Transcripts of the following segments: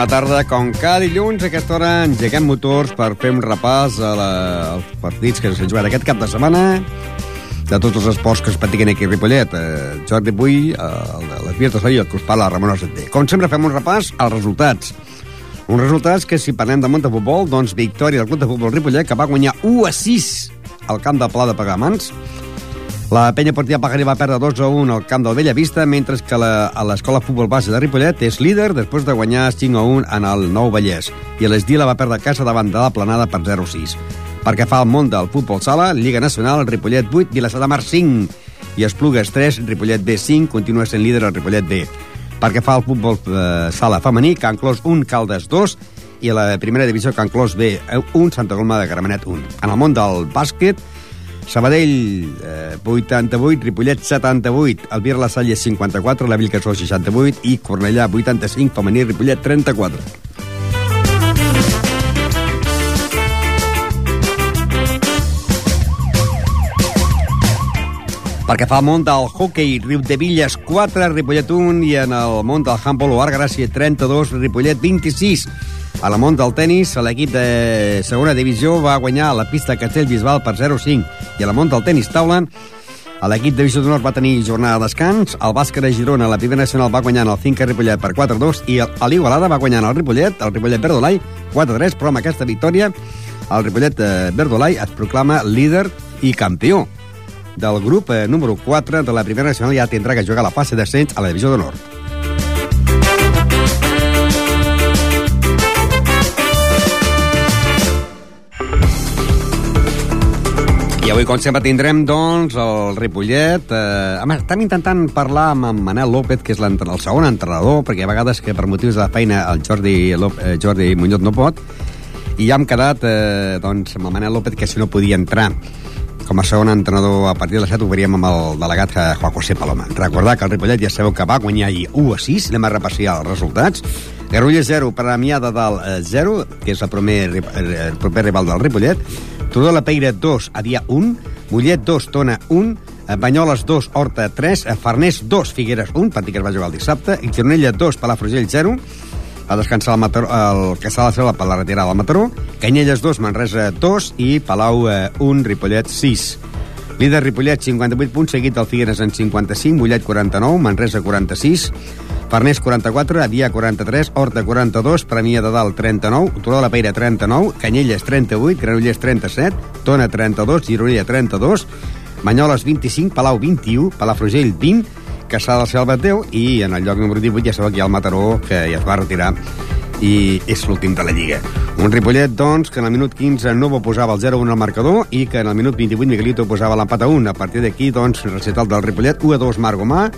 Bona tarda. Com cada dilluns, a aquesta hora engeguem motors per fer un repàs a la, als partits que s'han jugat aquest cap de setmana de tots els esports que es practiquen aquí a Ripollet. Eh, Jordi Bui, eh, les vies de i el que us parla Ramon Osetté. Com sempre, fem un repàs als resultats. Uns resultats que, si parlem de munt de futbol, doncs victòria del Club de Futbol Ripollet, que va guanyar 1 a 6 al camp de Pla de Pagamans. La penya portia Pagaré va perdre 2 a 1 al camp del Bellavista, mentre que la, a l'escola futbol base de Ripollet és líder després de guanyar 5 a 1 en el Nou Vallès. I l'Esdila va perdre casa davant de la Planada per 0 a 6. Perquè fa el món del futbol sala, Lliga Nacional, Ripollet 8, Vilassar de Mar 5 i Esplugues 3, Ripollet B 5, continua sent líder el Ripollet B. Perquè fa el futbol eh, sala femení, Can Clos 1, Caldes 2 i a la primera divisió Can Clos B 1, Santa Coloma de Gramenet 1. En el món del bàsquet, Sabadell, eh, 88, Ripollet, 78, el Vir La Salle, 54, la Vilcasó, 68 i Cornellà, 85, femení, Ripollet, 34. Perquè fa el món del hockey, Riu de Villes 4, Ripollet 1, i en el món del handball, Oar Gràcia 32, Ripollet 26. A la món del tennis, l'equip de segona divisió va guanyar la pista Castellbisbal per 0-5. I a la món del tennis taula, l'equip de Divisió d'Honor va tenir jornada de descans, el bàsquet de Girona, la primera nacional, va guanyar el Finca Ripollet per 4-2 i a l'Igualada va guanyar el Ripollet, el Ripollet Verdolai, 4-3, però amb aquesta victòria el Ripollet eh, Verdolai es proclama líder i campió del grup eh, número 4 de la primera nacional ja tindrà que jugar la fase d'ascens a la divisió d'honor. Avui, com sempre, tindrem, doncs, el Ripollet. Eh, home, estem intentant parlar amb en Manel López, que és el segon entrenador, perquè a vegades que per motius de feina el Jordi, López, eh, Jordi Muñoz no pot, i ja hem quedat eh, doncs, amb el Manel López que si no podia entrar com a segon entrenador a partir de les 7 ho veríem amb el delegat eh, Juan José Paloma. Recordar que el Ripollet ja sabeu que va guanyar ahir 1 a 6, anem a repassar els resultats. Garrulla 0, Premià de Dalt 0, que és el proper, el proper rival del Ripollet. Tudor la Peira 2, Avià 1, Mollet 2, Tona 1, Banyoles 2, Horta 3, Farners 2, Figueres 1, partit que es va jugar el dissabte, i Gironella 2, Palafrugell 0, va descansar el, Mataró, el que s'ha de ser per la retirada del Mataró, Canyelles 2, Manresa 2 i Palau 1, Ripollet 6. Líder Ripollet, 58 punts, seguit del Figueres en 55, Mollet 49, Manresa 46, Farners 44, Avià 43, Horta 42, Premià de Dalt 39, Turó de la Peira 39, Canyelles 38, Granollers 37, Tona 32, Gironella 32, Banyoles 25, Palau 21, Palafrugell 20, Caçà del Selva 10 i en el lloc número 18 ja sabeu que hi ha el Mataró que ja es va retirar i és l'últim de la Lliga. Un Ripollet, doncs, que en el minut 15 Novo posava el 0-1 al marcador i que en el minut 28 Miguelito posava l'empat a 1. A partir d'aquí, doncs, recital del Ripollet, 1-2 Margomà,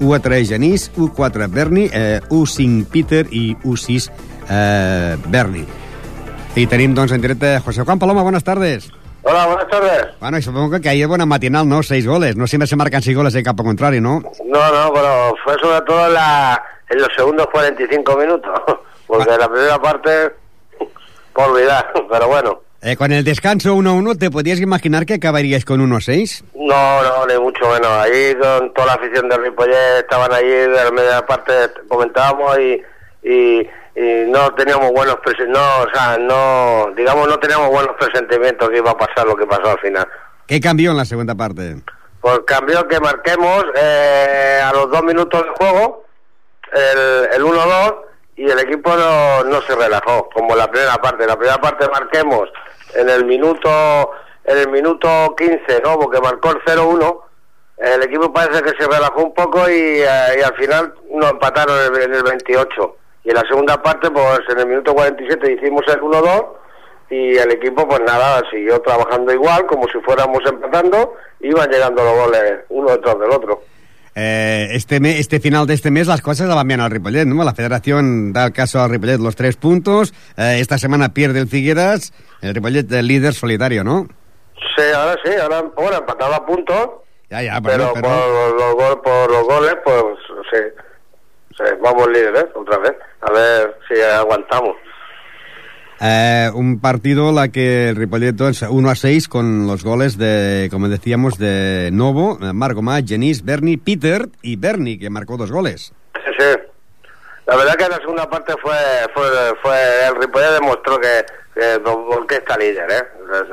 1-3 Genís, 1-4 Berni, eh, 1-5 Peter i 1-6 eh, Berni. I tenim, doncs, en directe José Juan Paloma, buenas tardes. Hola, buenas tardes. Bueno, y supongo que ayer buena matinal, ¿no? Seis goles. No siempre se marcan seis goles de campo contrario, ¿no? No, no, pero fue sobre todo en, la, en los segundos 45 minutos. Porque la primera parte, por olvidar, pero bueno. Eh, con el descanso 1-1, ¿te podías imaginar que acabaríais con 1-6? No, no, ni mucho menos. Ahí con toda la afición del Ripollet estaban ahí, de la media parte comentábamos y, y y no teníamos buenos no o sea no digamos no teníamos buenos presentimientos que iba a pasar lo que pasó al final qué cambió en la segunda parte pues cambió que marquemos eh, a los dos minutos de juego el, el 1-2 y el equipo no, no se relajó como la primera parte. La primera parte marquemos en el minuto en el minuto 15 no porque marcó el 0-1 el equipo parece que se relajó un poco y, eh, al final nos empataron en el, en el 28 y en la segunda parte, pues en el minuto 47 hicimos el 1-2 y el equipo, pues nada, siguió trabajando igual, como si fuéramos empatando, iban llegando los goles uno detrás del otro. Eh, este, me, este final de este mes las cosas la van bien al Ripollet, ¿no? La federación da el caso al Ripollet los tres puntos, eh, esta semana pierde el Figueras, el Ripollet del líder solitario, ¿no? Sí, ahora sí, ahora bueno, empatado a puntos, ya, ya, pero, pero, Por, los, por los goles, pues sí. Sí, vamos líderes otra vez. A ver si aguantamos. Eh, un partido la que el Ripollet 1 a 6 con los goles de, como decíamos, de Novo, Marco Má, Genís, Berni, Peter y Berni, que marcó dos goles. Sí, sí. la verdad que la segunda parte fue, fue, fue el Ripollet demostró que, que qué está líder, ¿eh?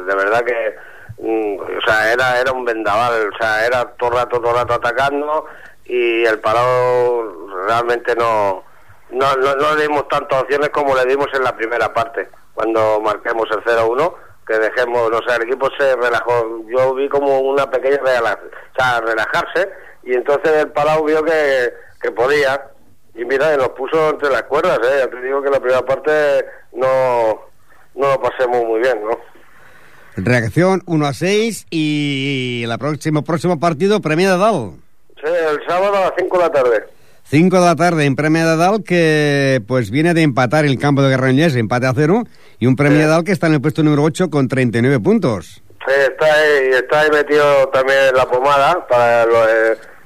De verdad que, mm, o sea, era, era un vendaval, o sea, era todo el rato, todo el rato atacando y el parado realmente no, no, no, no le dimos tantas opciones como le dimos en la primera parte, cuando marquemos el 0-1 que dejemos, no sé, el equipo se relajó. Yo vi como una pequeña relaja, o sea, relajarse y entonces el Palau vio que, que podía y mira, y nos puso entre las cuerdas, ¿eh? Ya te digo que la primera parte no, no lo pasemos muy bien, ¿no? Reacción 1 a 6 y el próximo, próximo partido, Premia de Dalt. Sí, el sábado a las 5 de la tarde. 5 de la tarde en Premia de Dal que pues viene de empatar el campo de Granollers, empate a cero, y un Premia sí. de Dal que está en el puesto número 8 con 39 puntos. Sí, está ahí, está ahí metido también en la pomada para los,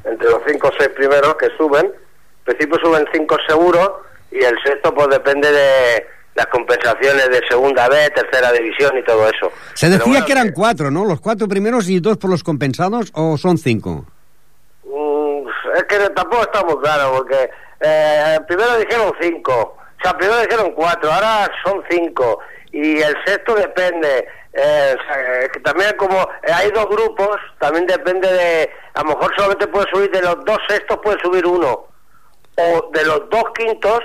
entre los 5 o 6 primeros que suben. En principio suben 5 seguros y el sexto pues depende de las compensaciones de segunda B, tercera división y todo eso. Se decía que eran 4, ¿no? Los 4 primeros y 2 por los compensados o son 5? Es que tampoco está muy claro, porque eh, primero dijeron cinco, o sea, primero dijeron cuatro, ahora son cinco, y el sexto depende. eh, o sea, que también como eh, hay dos grupos, también depende de, a lo mejor solamente puede subir de los dos sextos, puede subir uno, o de los dos quintos,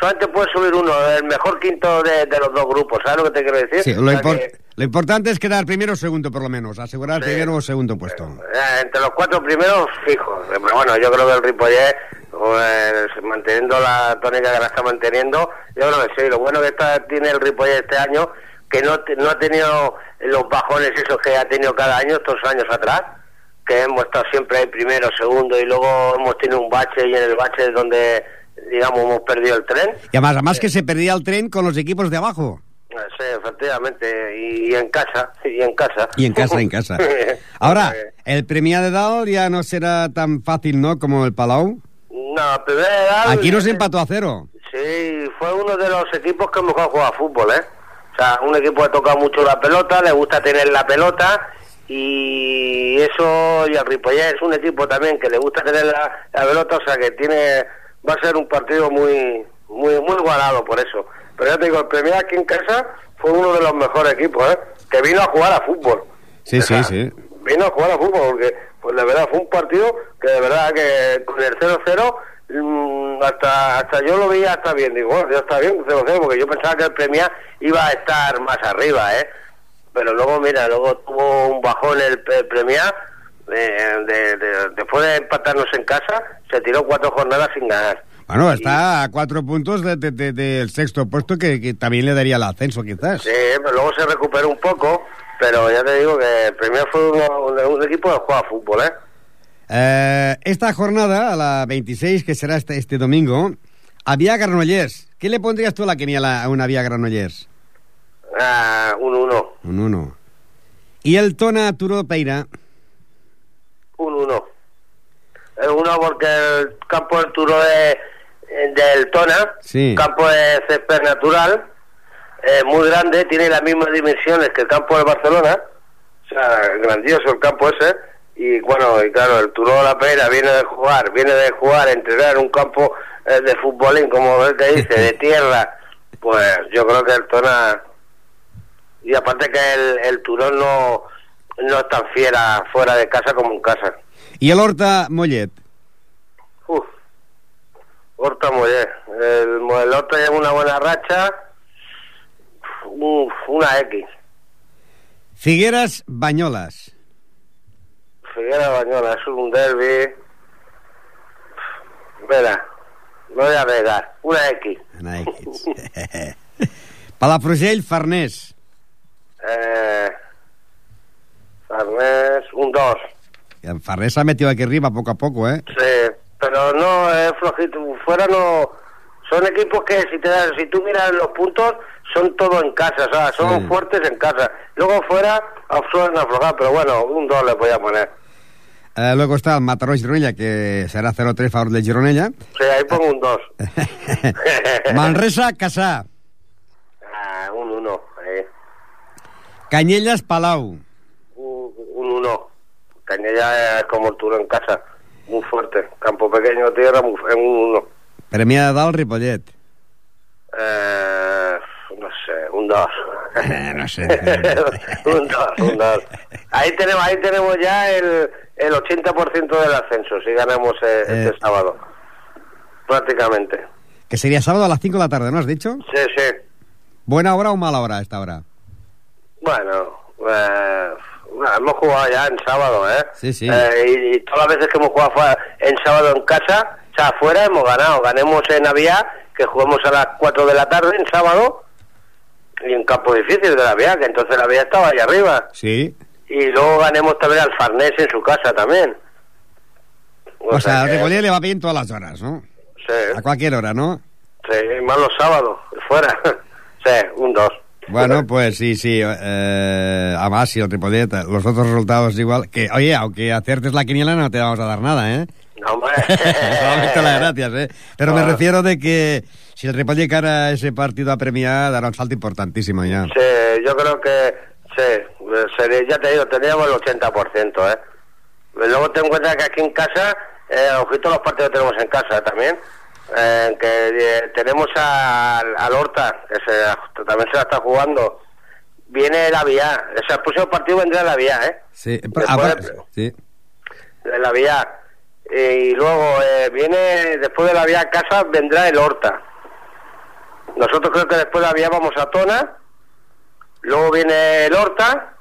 solamente puede subir uno, el mejor quinto de, de los dos grupos, ¿sabes lo que te quiero decir? Sí, O lo, sea impor- que- lo importante es quedar primero o segundo, por lo menos. Asegurar Sí. primero o segundo puesto. Eh, entre los cuatro primeros, fijo. Pero bueno, yo creo que el Ripollet, pues, manteniendo la tónica que la está manteniendo, yo creo que sí. Lo bueno que está, tiene el Ripollet este año, que no, no ha tenido los bajones esos que ha tenido cada año, estos años atrás, que hemos estado siempre ahí primero, segundo, y luego hemos tenido un bache, y en el bache es donde, digamos, hemos perdido el tren. Y además, además que se perdía el tren con los equipos de abajo. Sí, efectivamente, y, y en casa, y en casa. Y en casa, en casa. Ahora, el Premia de Dalt ya no será tan fácil, ¿no? Como el Palau. No, primero era- Aquí nos empató a cero. Sí, fue uno de los equipos que mejor juega fútbol, ¿eh? O sea, un equipo que toca mucho la pelota, le gusta tener la pelota y eso, y el Ripollet es un equipo también que le gusta tener la, la pelota, o sea que tiene, va a ser un partido muy, muy, muy igualado por eso. Pero ya te digo, el Premier aquí en casa fue uno de los mejores equipos, ¿eh? Que vino a jugar a fútbol. Sí, O sí, sea, sí. Vino a jugar a fútbol porque, pues de verdad, fue un partido que de verdad que con el 0-0 mm, hasta hasta yo lo veía hasta bien, digo, bueno, ya está bien 0-0 porque yo pensaba que el Premia iba a estar más arriba, ¿eh? Pero luego, mira, luego tuvo un bajón el, Premia, eh, de- de- después de empatarnos en casa, se tiró cuatro jornadas sin ganar. Bueno, está a cuatro puntos de- de- de- del sexto puesto que, que también le daría el ascenso, quizás. Sí, pero luego se recuperó un poco, pero ya te digo que el Premia fue un, un equipo que juega fútbol, ¿eh? Eh, esta jornada, a la 26, que será este, este domingo, había Granollers. ¿Qué le pondrías tú a la que a una vía Granollers? Ah, un 1. Un 1. Y el Tona Turo Peira. Un 1. El 1 porque el campo del Turo es del Tona, Sí. campo de césped natural, eh, muy grande, tiene las mismas dimensiones que el campo de Barcelona, o sea, grandioso el campo ese, y bueno, y claro, el Turo de la Peira viene de jugar, viene de jugar, entrenar un campo eh, de futbolín, como él te dice, de tierra, pues yo creo que el Tona, y aparte que el, el Turón no, no es tan fiera fuera de casa como en casa. Y el Horta Mollet. Uf. Horta Moller. El, el Horta lleva una buena racha. Uf, una X. Figueras Bañolas. Figuera Bañola, es un derby. Espera, no voy a regar. Una X. Una X. Palafrugell Farnés. Eh, Farnés, un 2. El Farnés se ha metido aquí arriba poco a poco, ¿eh? Sí, pero no es flojito. Fuera no. Son equipos que si te das, si tú miras los puntos, son todo en casa, o sea, son Sí. fuertes en casa. Luego fuera suelen aflojar, pero bueno, un 2 le voy a poner. Eh, luego está el Mataró Gironella, que será 0-3 a favor de Gironella. Sí, ahí pongo un 2. Manresa Casà. ah, un 1. ahí. Canyelles Palau. Un 1. Cañella es como el Turo en casa. Muy fuerte. Campo pequeño, tierra, muy, en un 1. Premià de dalt, Ripollet. Eh, no sé, un 2. Eh, no sé. un 2, un 2. Ahí tenemos, ahí tenemos ya el, el 80% del ascenso, si ganamos eh, Eh. este sábado. Prácticamente. que sería sábado a las 5 de la tarde, ¿no has dicho? Sí, sí. ¿Buena hora o mala hora a esta hora? Bueno, eh, hemos jugado ya en sábado, ¿eh? Sí, sí. Eh, y, y todas las veces que hemos jugado en sábado en casa, o sea, afuera hemos ganado. Ganemos en Navidad, que jugamos a las 4 de la tarde en sábado, y en campo difícil de la vía, que entonces la vía estaba ahí arriba. Sí. Y luego ganemos también al Farnés en su casa también. O, sea, al que- le va bien todas las horas, ¿no? Sí, A cualquier hora, ¿no? sí, más los sábados, fuera. sí, un 2. Bueno, pues sí, sí. Eh, además, si el Ripollet, eh, los otros resultados igual. Que, oye, aunque acertes la quiniela no te vamos a dar nada, ¿eh? No, hombre. Solamente las gracias, ¿eh? Pero me refiero de que si el Ripollet cara ese partido a premiar, dará un salto importantísimo ya. Sí, yo creo que sí, eh, sería- ya te digo, teníamos el 80%, ¿eh? Luego ten en cuenta que aquí en casa, eh, ojito los partidos que tenemos en casa también, eh, que eh, tenemos al, al Horta, que se, también se la está jugando. Viene la vía, o sea, el próximo partido vendrá la vía, ¿eh? Sí, Después sí. la vía. Y luego eh, viene, después de la vía a casa, vendrá el Horta. Nosotros creo que después de la vía vamos a Tona, luego viene el Horta,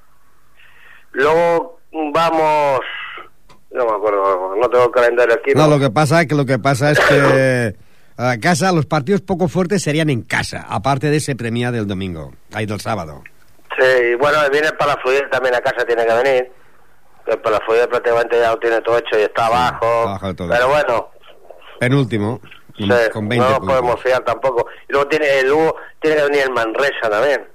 luego vamos, no me acuerdo, no tengo el calendario aquí. No, lo que pasa que lo que pasa es que a casa los partidos poco fuertes serían en casa, aparte de ese premia del domingo, ahí del sábado. Sí, bueno, viene el Palafluir también a casa, tiene que venir. El Palafluir prácticamente ya lo tiene todo hecho y está abajo. abajo todo. Pero bueno, Penúltimo, Sí, con 20 no nos podemos fiar tampoco. Y luego tiene, el Lugo tiene que venir el Manresa también.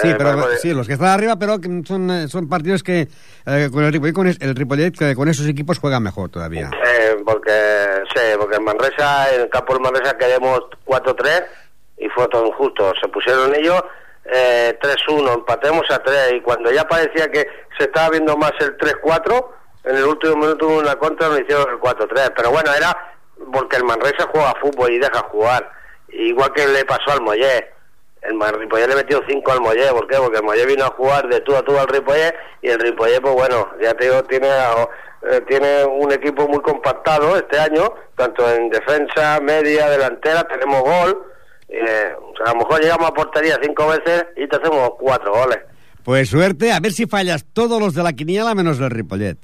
Sí, Eh, pero pues, sí, los que están arriba, pero son, eh, son partidos que eh, con el Ripollet, con el Ripollet, que con esos equipos juegan mejor todavía. Eh, porque, sí, porque en Manresa, en el campo del Manresa quedamos 4-3 y fue todo injusto. Se pusieron ellos eh, 3-1, empatemos a 3 y cuando ya parecía que se estaba viendo más el 3-4, en el último minuto hubo una contra nos hicieron el 4-3. Pero bueno, era porque el Manresa juega fútbol y deja jugar. Igual que le pasó al Mollet. El Ripollet le metió 5 al Mollet, ¿por qué? Porque el Mollet vino a jugar de tú a tú al Ripollet y el Ripollet, pues bueno, ya te digo, tiene, eh, tiene un equipo muy compactado este año, tanto en defensa, media, delantera, tenemos gol. eh, a lo mejor llegamos a portería cinco veces y te hacemos cuatro goles. Pues suerte, a ver si fallas todos los de la quiniela menos el Ripollet.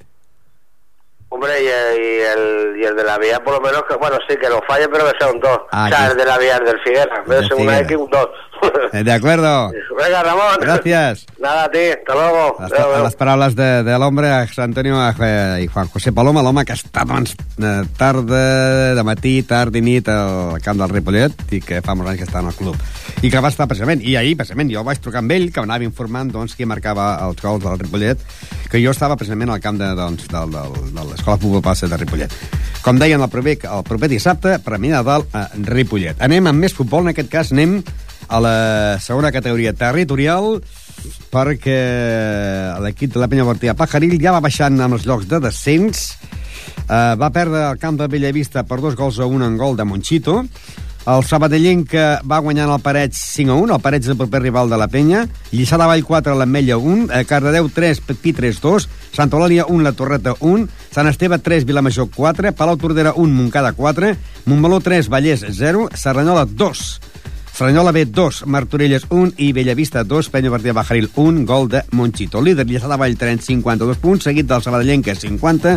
Hombre, y, el- y el, y el de la vía, por lo menos, que bueno, sí, que lo falle, pero que sea un 2. Ah, o sea, el de la vía, el del Figuera. De ser una Figuera. X, un 2. Eh, de acuerdo. Venga, Ramón. Gracias. Nada, a ti. Hasta luego. Les, Adéu, adéu. les paraules de, de José Antonio eh, i Juan José Paloma, l'home que està doncs, eh, tarda, de matí, tard i nit al camp del Ripollet i que fa molts anys que està en el club. I que va estar precisament, i ahir precisament jo vaig trucar amb ell, que m'anava informant doncs, qui marcava els gols del Ripollet, que jo estava precisament al camp de, doncs, del, del, de l'Escola Futbol Base de Ripollet. Com deien el proper, el proper dissabte, Premi Nadal a Ripollet. Anem amb més futbol, en aquest cas anem a la segona categoria territorial, perquè l'equip de la Penya Bortilla Pajaril ja va baixant amb els llocs de descens, eh, va perdre el camp de Bellavista per dos gols a un en gol de Monchito, el Sabadellenc que va guanyant el Parets 5 a 1, el Parets el proper rival de la Penya, Lliçà de Vall 4, l'Ametlla 1, eh, Cardedeu 3, Pepí 3 2, Santa Eulàlia 1, la Torreta 1, Sant Esteve 3, Vilamajor 4, Palau Tordera 1, Montcada 4, Montmeló 3, Vallès 0, Serranyola 2, Serranyola B 2, Martorelles 1 i Bellavista 2, Penya Martí Bajaril 1, gol de Monchito. Líder Lliçà de Vall 3, 52 punts, seguit del Sabadellenc, que és 50,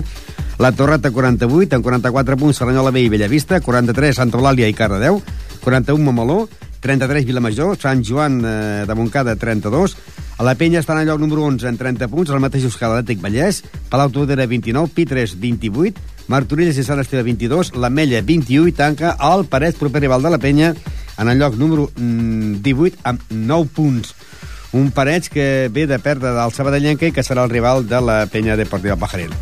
la Torreta 48, amb 44 punts, Serranyola B i Bellavista, 43, Santa Eulàlia i Cardedeu, 41 Montmeló, 33 Vilamajor, Sant Joan eh, de Montcada 32, a la Penya estan en lloc número 11 en 30 punts, el mateix Euskal Atlètic Vallès, Palau Tordera 29, Pitres 28, Martorelles i Sant Esteve 22, l'Ametlla 21 i tanca el Parets, proper rival de la Penya, en el lloc número mm, 18 amb 9 punts. Un Parets que ve de perdre del Sabadellenca i que serà el rival de la Penya Deportiva Pajaril.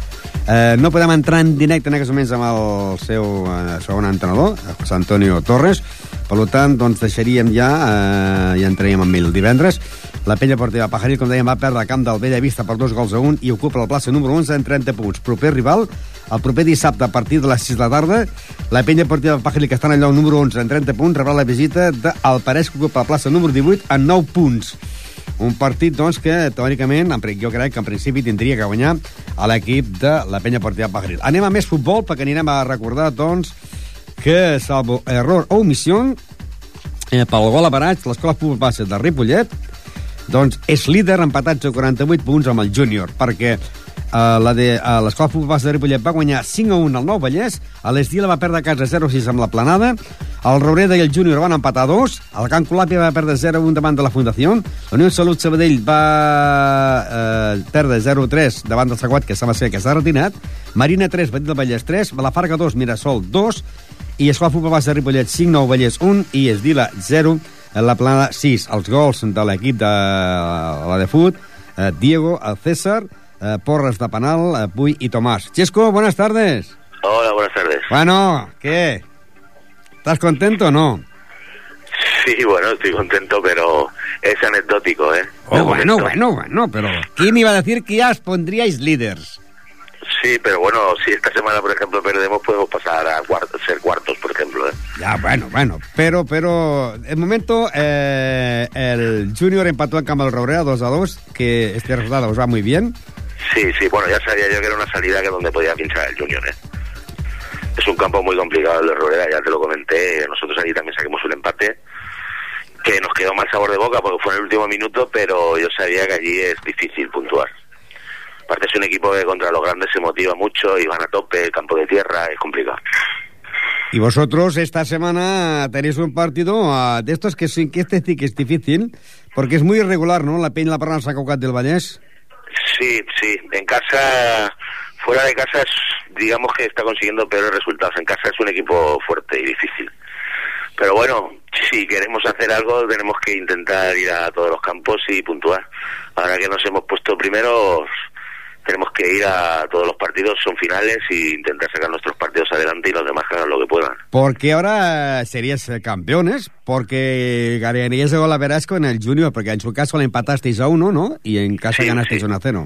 Eh, no podem entrar en directe en aquests moments amb el seu eh, segon entrenador, José Antonio Torres, per tant, doncs deixaríem ja eh, i entraríem amb ell divendres. La Penya Deportiva Pajaril, com dèiem, va perdre el camp del Bella Vista per dos gols a un i ocupa la plaça número 11 en 30 punts. Proper rival, el proper dissabte a partir de les 6 de la tarda. La penya partida del Pajili, que està en el lloc número 11 en 30 punts, rebrà la visita del Pareix, que ocupa la plaça número 18 en 9 punts. Un partit, doncs, que teòricament, jo crec que en principi tindria que guanyar a l'equip de la penya partida del Pajaril. Anem a més futbol, perquè anirem a recordar, doncs, que, salvo error o omissió, eh, pel gol a Baratx, l'escola futbol base de Ripollet, doncs és líder empatats a 48 punts amb el júnior, perquè Uh, la de uh, l'Escola Futbol de Ripollet va guanyar 5 a 1 al Nou Vallès, a l'Estil va perdre a casa 0 a 6 amb la Planada, el Roureda i el Júnior van empatar 2, el Can Colàpia va perdre 0 a 1 davant de la Fundació, la Unió Salut Sabadell va uh, perdre 0 a 3 davant del Saguat, que sembla ser que s'ha retinat, Marina 3, Batit del Vallès 3, la Farga 2, Mirasol 2, i Escola Futbol Base de Ripollet 5, Nou Vallès 1 i Esdila 0, la Planada 6. Els gols de l'equip de la de Fut, Diego, el César, eh, Porras de Penal, eh, Puy y Tomás. Chesco, buenas tardes. Hola, buenas tardes. Bueno, ¿qué? ¿Estás contento o no? Sí, bueno, estoy contento, pero es anecdótico, ¿eh? Oh, bueno, bueno, bueno, pero ¿quién iba a decir que ya os pondríais líderes? Sí, pero bueno, si esta semana, por ejemplo, perdemos, podemos pasar a cuartos, ser cuartos, por ejemplo. ¿eh? Ya, bueno, bueno. Pero, pero, el momento, eh, el Junior empató en Robrera 2 a 2, que este resultado os va muy bien. Sí, sí, bueno, ya sabía yo que era una salida que donde podía pinchar el Junior, ¿eh? Es un campo muy complicado el de Robrera, ya te lo comenté. Nosotros allí también saquemos un empate que nos quedó mal sabor de boca porque fue en el último minuto, pero yo sabía que allí es difícil puntuar. Aparte es un equipo que contra los grandes se motiva mucho y van a tope, el campo de tierra, es complicado. Y vosotros esta semana tenéis un partido uh, de estos que, que este sí que es difícil, porque es muy irregular, ¿no? La Peña La Parra Cugat del Vallès. Sí, sí. En casa, fuera de casa, es, digamos que está consiguiendo peores resultados. En casa es un equipo fuerte y difícil. Pero bueno, si queremos hacer algo, tenemos que intentar ir a todos los campos y puntuar. Ahora que nos hemos puesto primeros, tenemos que ir a todos los partidos, son finales, y intentar sacar nuestros partidos adelante y los demás hagan lo que puedan. Porque ahora serías campeones, porque ganarías el gol a Verasco en el Junior, porque en su caso le empatasteis a uno, ¿no? Y en casa Sí, ganasteis sí. 1 a 0.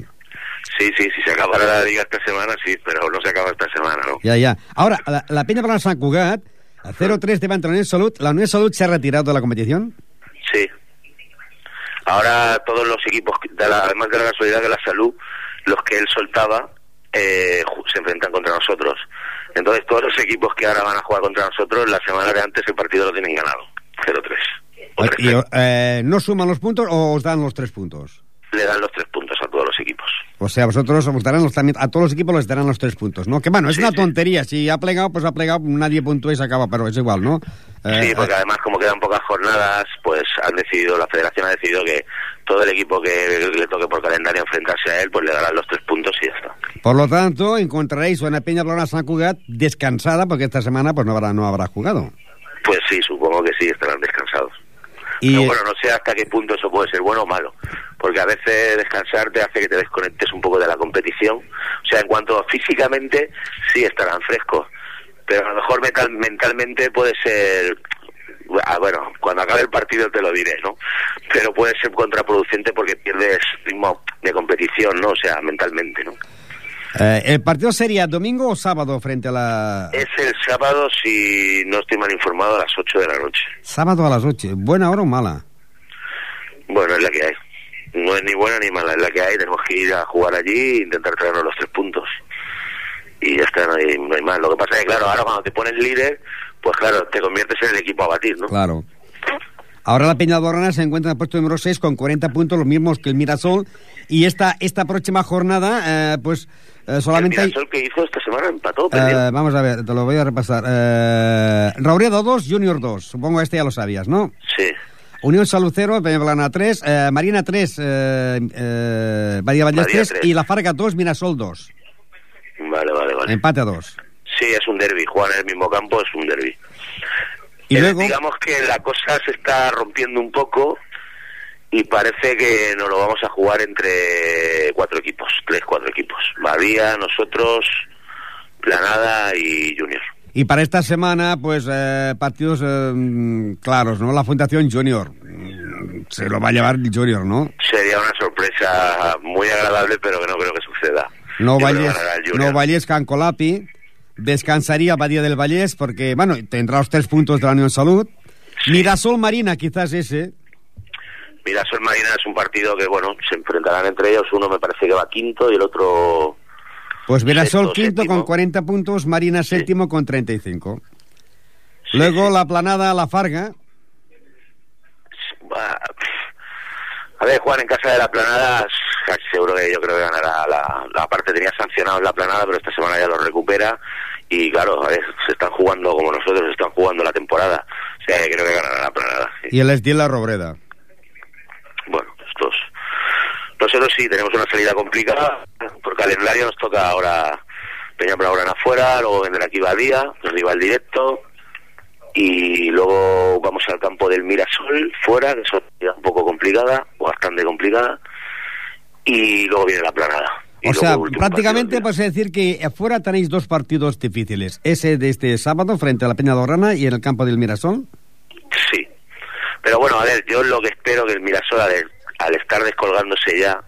Sí, sí, si se acabara la liga esta semana, sí, pero no se acaba esta semana, ¿no? Ya, ya. Ahora, la, la Peña Parra San Cugat, a 0-3 devant de la Unión Salud. ¿La Unión Salud se ha retirado de la competición? Sí. Ahora todos los equipos, de la- además de la casualidad de la salud, los que él soltaba eh, se enfrentan contra nosotros. Entonces todos los equipos que ahora van a jugar contra nosotros, la semana de antes el partido lo tienen ganado. 0-3. O Y, 3-0. eh, ¿No suman los puntos o os dan los tres puntos? Le dan los tres puntos a todos los equipos. O sea, vosotros os darán los, también, a todos los equipos les darán los tres puntos, ¿no? Que bueno, es Sí, una sí. tontería. Si ha plegado, pues ha plegado, nadie puntúa y se acaba, pero es igual, ¿no? Eh, Sí, porque eh, además como quedan pocas jornadas, pues han decidido, la federación ha decidido que todo el equipo que le toque por calendario enfrentarse a él, pues le darán los tres puntos y ya está. por lo tanto, encontraréis una Peña Plana San Cugat descansada porque esta semana pues no habrá, no habrá jugado. Pues sí, supongo que sí, estarán descansados. Y, Pero bueno, no sé hasta qué punto eso puede ser bueno o malo, porque a veces descansar te hace que te desconectes un poco de la competición. O sea, en cuanto a físicamente, sí estarán frescos, pero a lo mejor mental- mentalmente puede ser... ah, bueno, cuando acabe el partido te lo diré, ¿no? Pero puede ser contraproducente porque pierdes ritmo de competición, ¿no? O sea, mentalmente, ¿no? eh, ¿El partido sería domingo o sábado frente a la... Es el sábado, si no estoy mal informado, a las 8 de la noche. Sábado a las 8. ¿Buena hora o mala? Bueno, es la que hay. No es ni buena ni mala, es la que hay. Tenemos que ir a jugar allí e intentar traernos los tres puntos. Y ya está, no hay, no hay más. Lo que pasa es que, claro, ahora cuando te pones líder, pues claro, te conviertes en el equipo a batir, ¿no? Claro. Ahora la Peña Borrana se encuentra en el puesto número 6 con 40 puntos, los mismos que el Mirasol. Y esta, esta próxima jornada, eh, pues eh, solamente el hay... Mirasol que hizo esta semana empató. Eh, vamos a ver, te lo voy a repasar. Eh, Rauredo 2, Junior 2. Supongo que este ya lo sabías, ¿no? Sí, Unión Salud 0, Peñablana 3, eh, Marina 3, eh, eh, 3 tres. y La Farga 2, Mirasol 2. vale, vale, vale. Empate a 2. Sí, es un derby. Jugar en el mismo campo es un derby. Y Eh, luego, Digamos que la cosa se está rompiendo un poco y parece que nos lo vamos a jugar entre cuatro equipos, tres, cuatro equipos. Badía, nosotros, Planada y Junior. Y para esta semana, pues eh, partidos eh, claros, ¿no? La Fundación Junior. Se lo va a llevar el Junior, ¿no? Sería una sorpresa muy agradable, pero que no creo que suceda. No Yo Junior. no Vallès Can Colapi. Descansaría Badía del Vallès porque, bueno, tendrá los tres puntos de la Unión Salud. Mirasol Marina, quizás ese. Mirasol Marina es un partido que, bueno, se enfrentarán entre ellos. Uno me parece que va quinto y el otro Pues Mirasol Sexto, quinto séptimo. con 40 puntos, Marina séptimo con 35. Luego la planada La Farga. A ver, jugar en casa de la planada, seguro que yo creo que ganará la, la parte tenía sancionado en la planada, pero esta semana ya lo recupera y claro, a ver, se están jugando como nosotros, se están jugando la temporada, o sea, creo que ganará la planada. sí. Y el Esdil La Robreda. Bueno, estos nosotros sí tenemos una salida complicada, por calendario nos toca ahora Peña ahora en afuera, luego vendrá aquí Badía, el rival directo, y luego vamos al campo del Mirasol, fuera, que es un poco complicada, o bastante complicada, y luego viene la planada. Y O sea, el prácticamente partido puedes decir que afuera tenéis dos partidos difíciles. Ese de este sábado frente a la Peña Dorrana y en el campo del Mirasol. Sí. Pero bueno, a ver, yo lo que espero que el Mirasol, al, al estar descolgándose ya,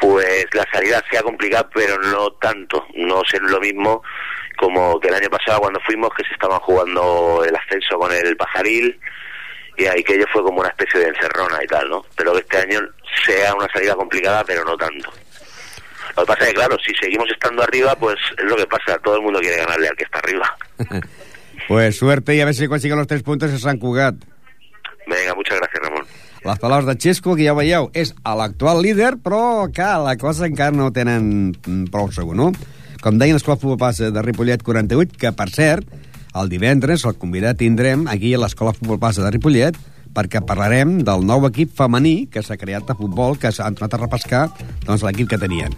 pues la salida sea complicada, pero no tanto, no ser lo mismo como que el año pasado cuando fuimos, que se estaban jugando el ascenso con el Pajaril, y ahí que ello fue como una especie de encerrona y tal, ¿no? Pero que este año sea una salida complicada, pero no tanto. Lo que pasa es que, claro, si seguimos estando arriba, pues es lo que pasa, todo el mundo quiere ganarle al que está arriba. Pues suerte y a ver si consiguen los tres puntos a Sant Cugat. Venga, muchas gracias, Ramon. Les paraules de Xesco, que ja veieu, és l'actual líder, però, clar, la cosa encara no tenen mm, prou segur, no? Com deien l'Escola Futbol Passa de Ripollet 48, que, per cert, el divendres el convidat tindrem aquí a l'Escola Futbol Passa de Ripollet perquè parlarem del nou equip femení que s'ha creat de futbol, que s'ha tornat a repescar doncs, l'equip que tenien.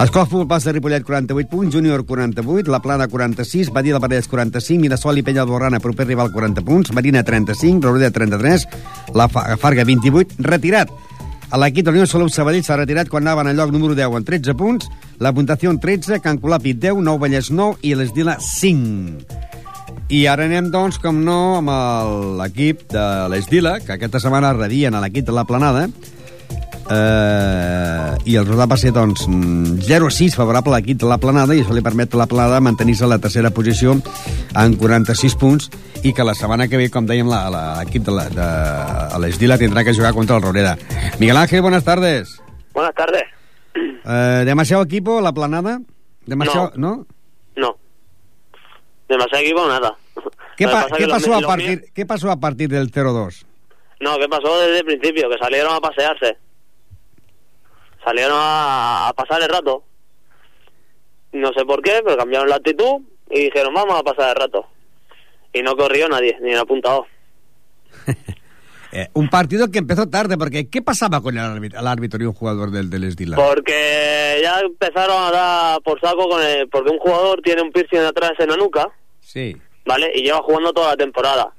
Escola Futbol Passa de Ripollet 48 punts, Júnior 48, La Plana 46, Badia del Vallès 45, Mirasol i Penya Borrana, proper rival 40 punts, Marina 35, Roureda 33, La Fa- Farga 28, retirat. L'equip de l'Unió Salut Sabadell s'ha retirat quan anaven al lloc número 10 amb 13 punts, la puntuació 13, Can Colapi 10, Nou Vallès 9 i l'Esdila 5. I ara anem, doncs, com no, amb l'equip de l'Esdila, que aquesta setmana rebien a l'equip de la Planada, eh, i el resultat va ser, doncs, mm, 0-6 favorable a l'equip de la Planada, i això li permet a la Planada mantenir-se a la tercera posició en 46 punts, i que la setmana que ve, com dèiem, l'equip de la- de l'Esdila tindrà que jugar contra el Roreda. Miguel Ángel, buenas tardes. Buenas tardes. Eh, ¿Demasiado equipo la Planada? ¿Demasiado, no? No. Demasiado equipo, nada. ¿Qué, pa- los pasó a partir, míos- ¿Qué pasó a partir del 0-2? No, ¿qué pasó desde el principio? Que salieron a pasearse. Salieron a, a pasar el rato. No sé por qué, pero cambiaron la actitud y dijeron, vamos a pasar el rato. Y no corrió nadie, ni el apuntado. Eh, un partido que empezó tarde, porque ¿qué pasaba con el árbitro, el árbitro y un jugador del, del Esdila? Porque ya empezaron a dar por saco con el... Porque un jugador tiene un piercing atrás en la nuca, Sí. ¿vale? Y lleva jugando toda la temporada.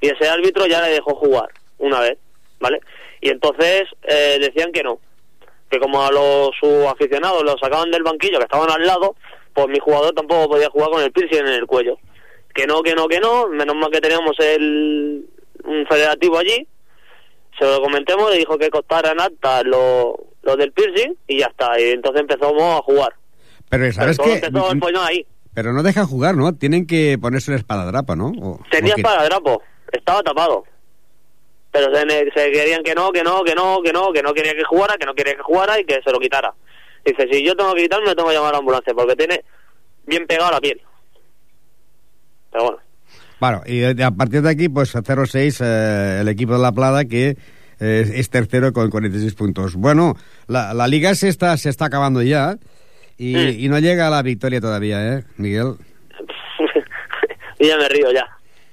Y ese árbitro ya le dejó jugar una vez, ¿vale? Y entonces eh, decían que no. Que como a los sus aficionados los sacaban del banquillo, que estaban al lado, pues mi jugador tampoco podía jugar con el piercing en el cuello. Que no, que no, que no. Menos mal que teníamos el, un federativo allí. Se lo comentemos, le dijo que costaran acta lo, lo del piercing y ya está. Y entonces empezamos a jugar. Pero ¿sabes ahí. Pero no dejan jugar, ¿no? Tienen que ponerse el espadadrapa, ¿no? O- Tenía porque- para drapo, estaba tapado. Pero se, se querían que no, que no, que no, que no, que no quería que jugara, que no quería que jugara y que se lo quitara. Dice, si yo tengo que quitarme, tengo que llamar a la ambulancia porque tiene bien pegado la piel. Pero bueno, Bueno, y a partir de aquí, pues 0-6 eh, el equipo de La Plata, que eh, es tercero con 46 puntos. Bueno, la, la liga se está, se está acabando ya y, y no llega a la victoria todavía, ¿eh, Miguel? y ya me río ya.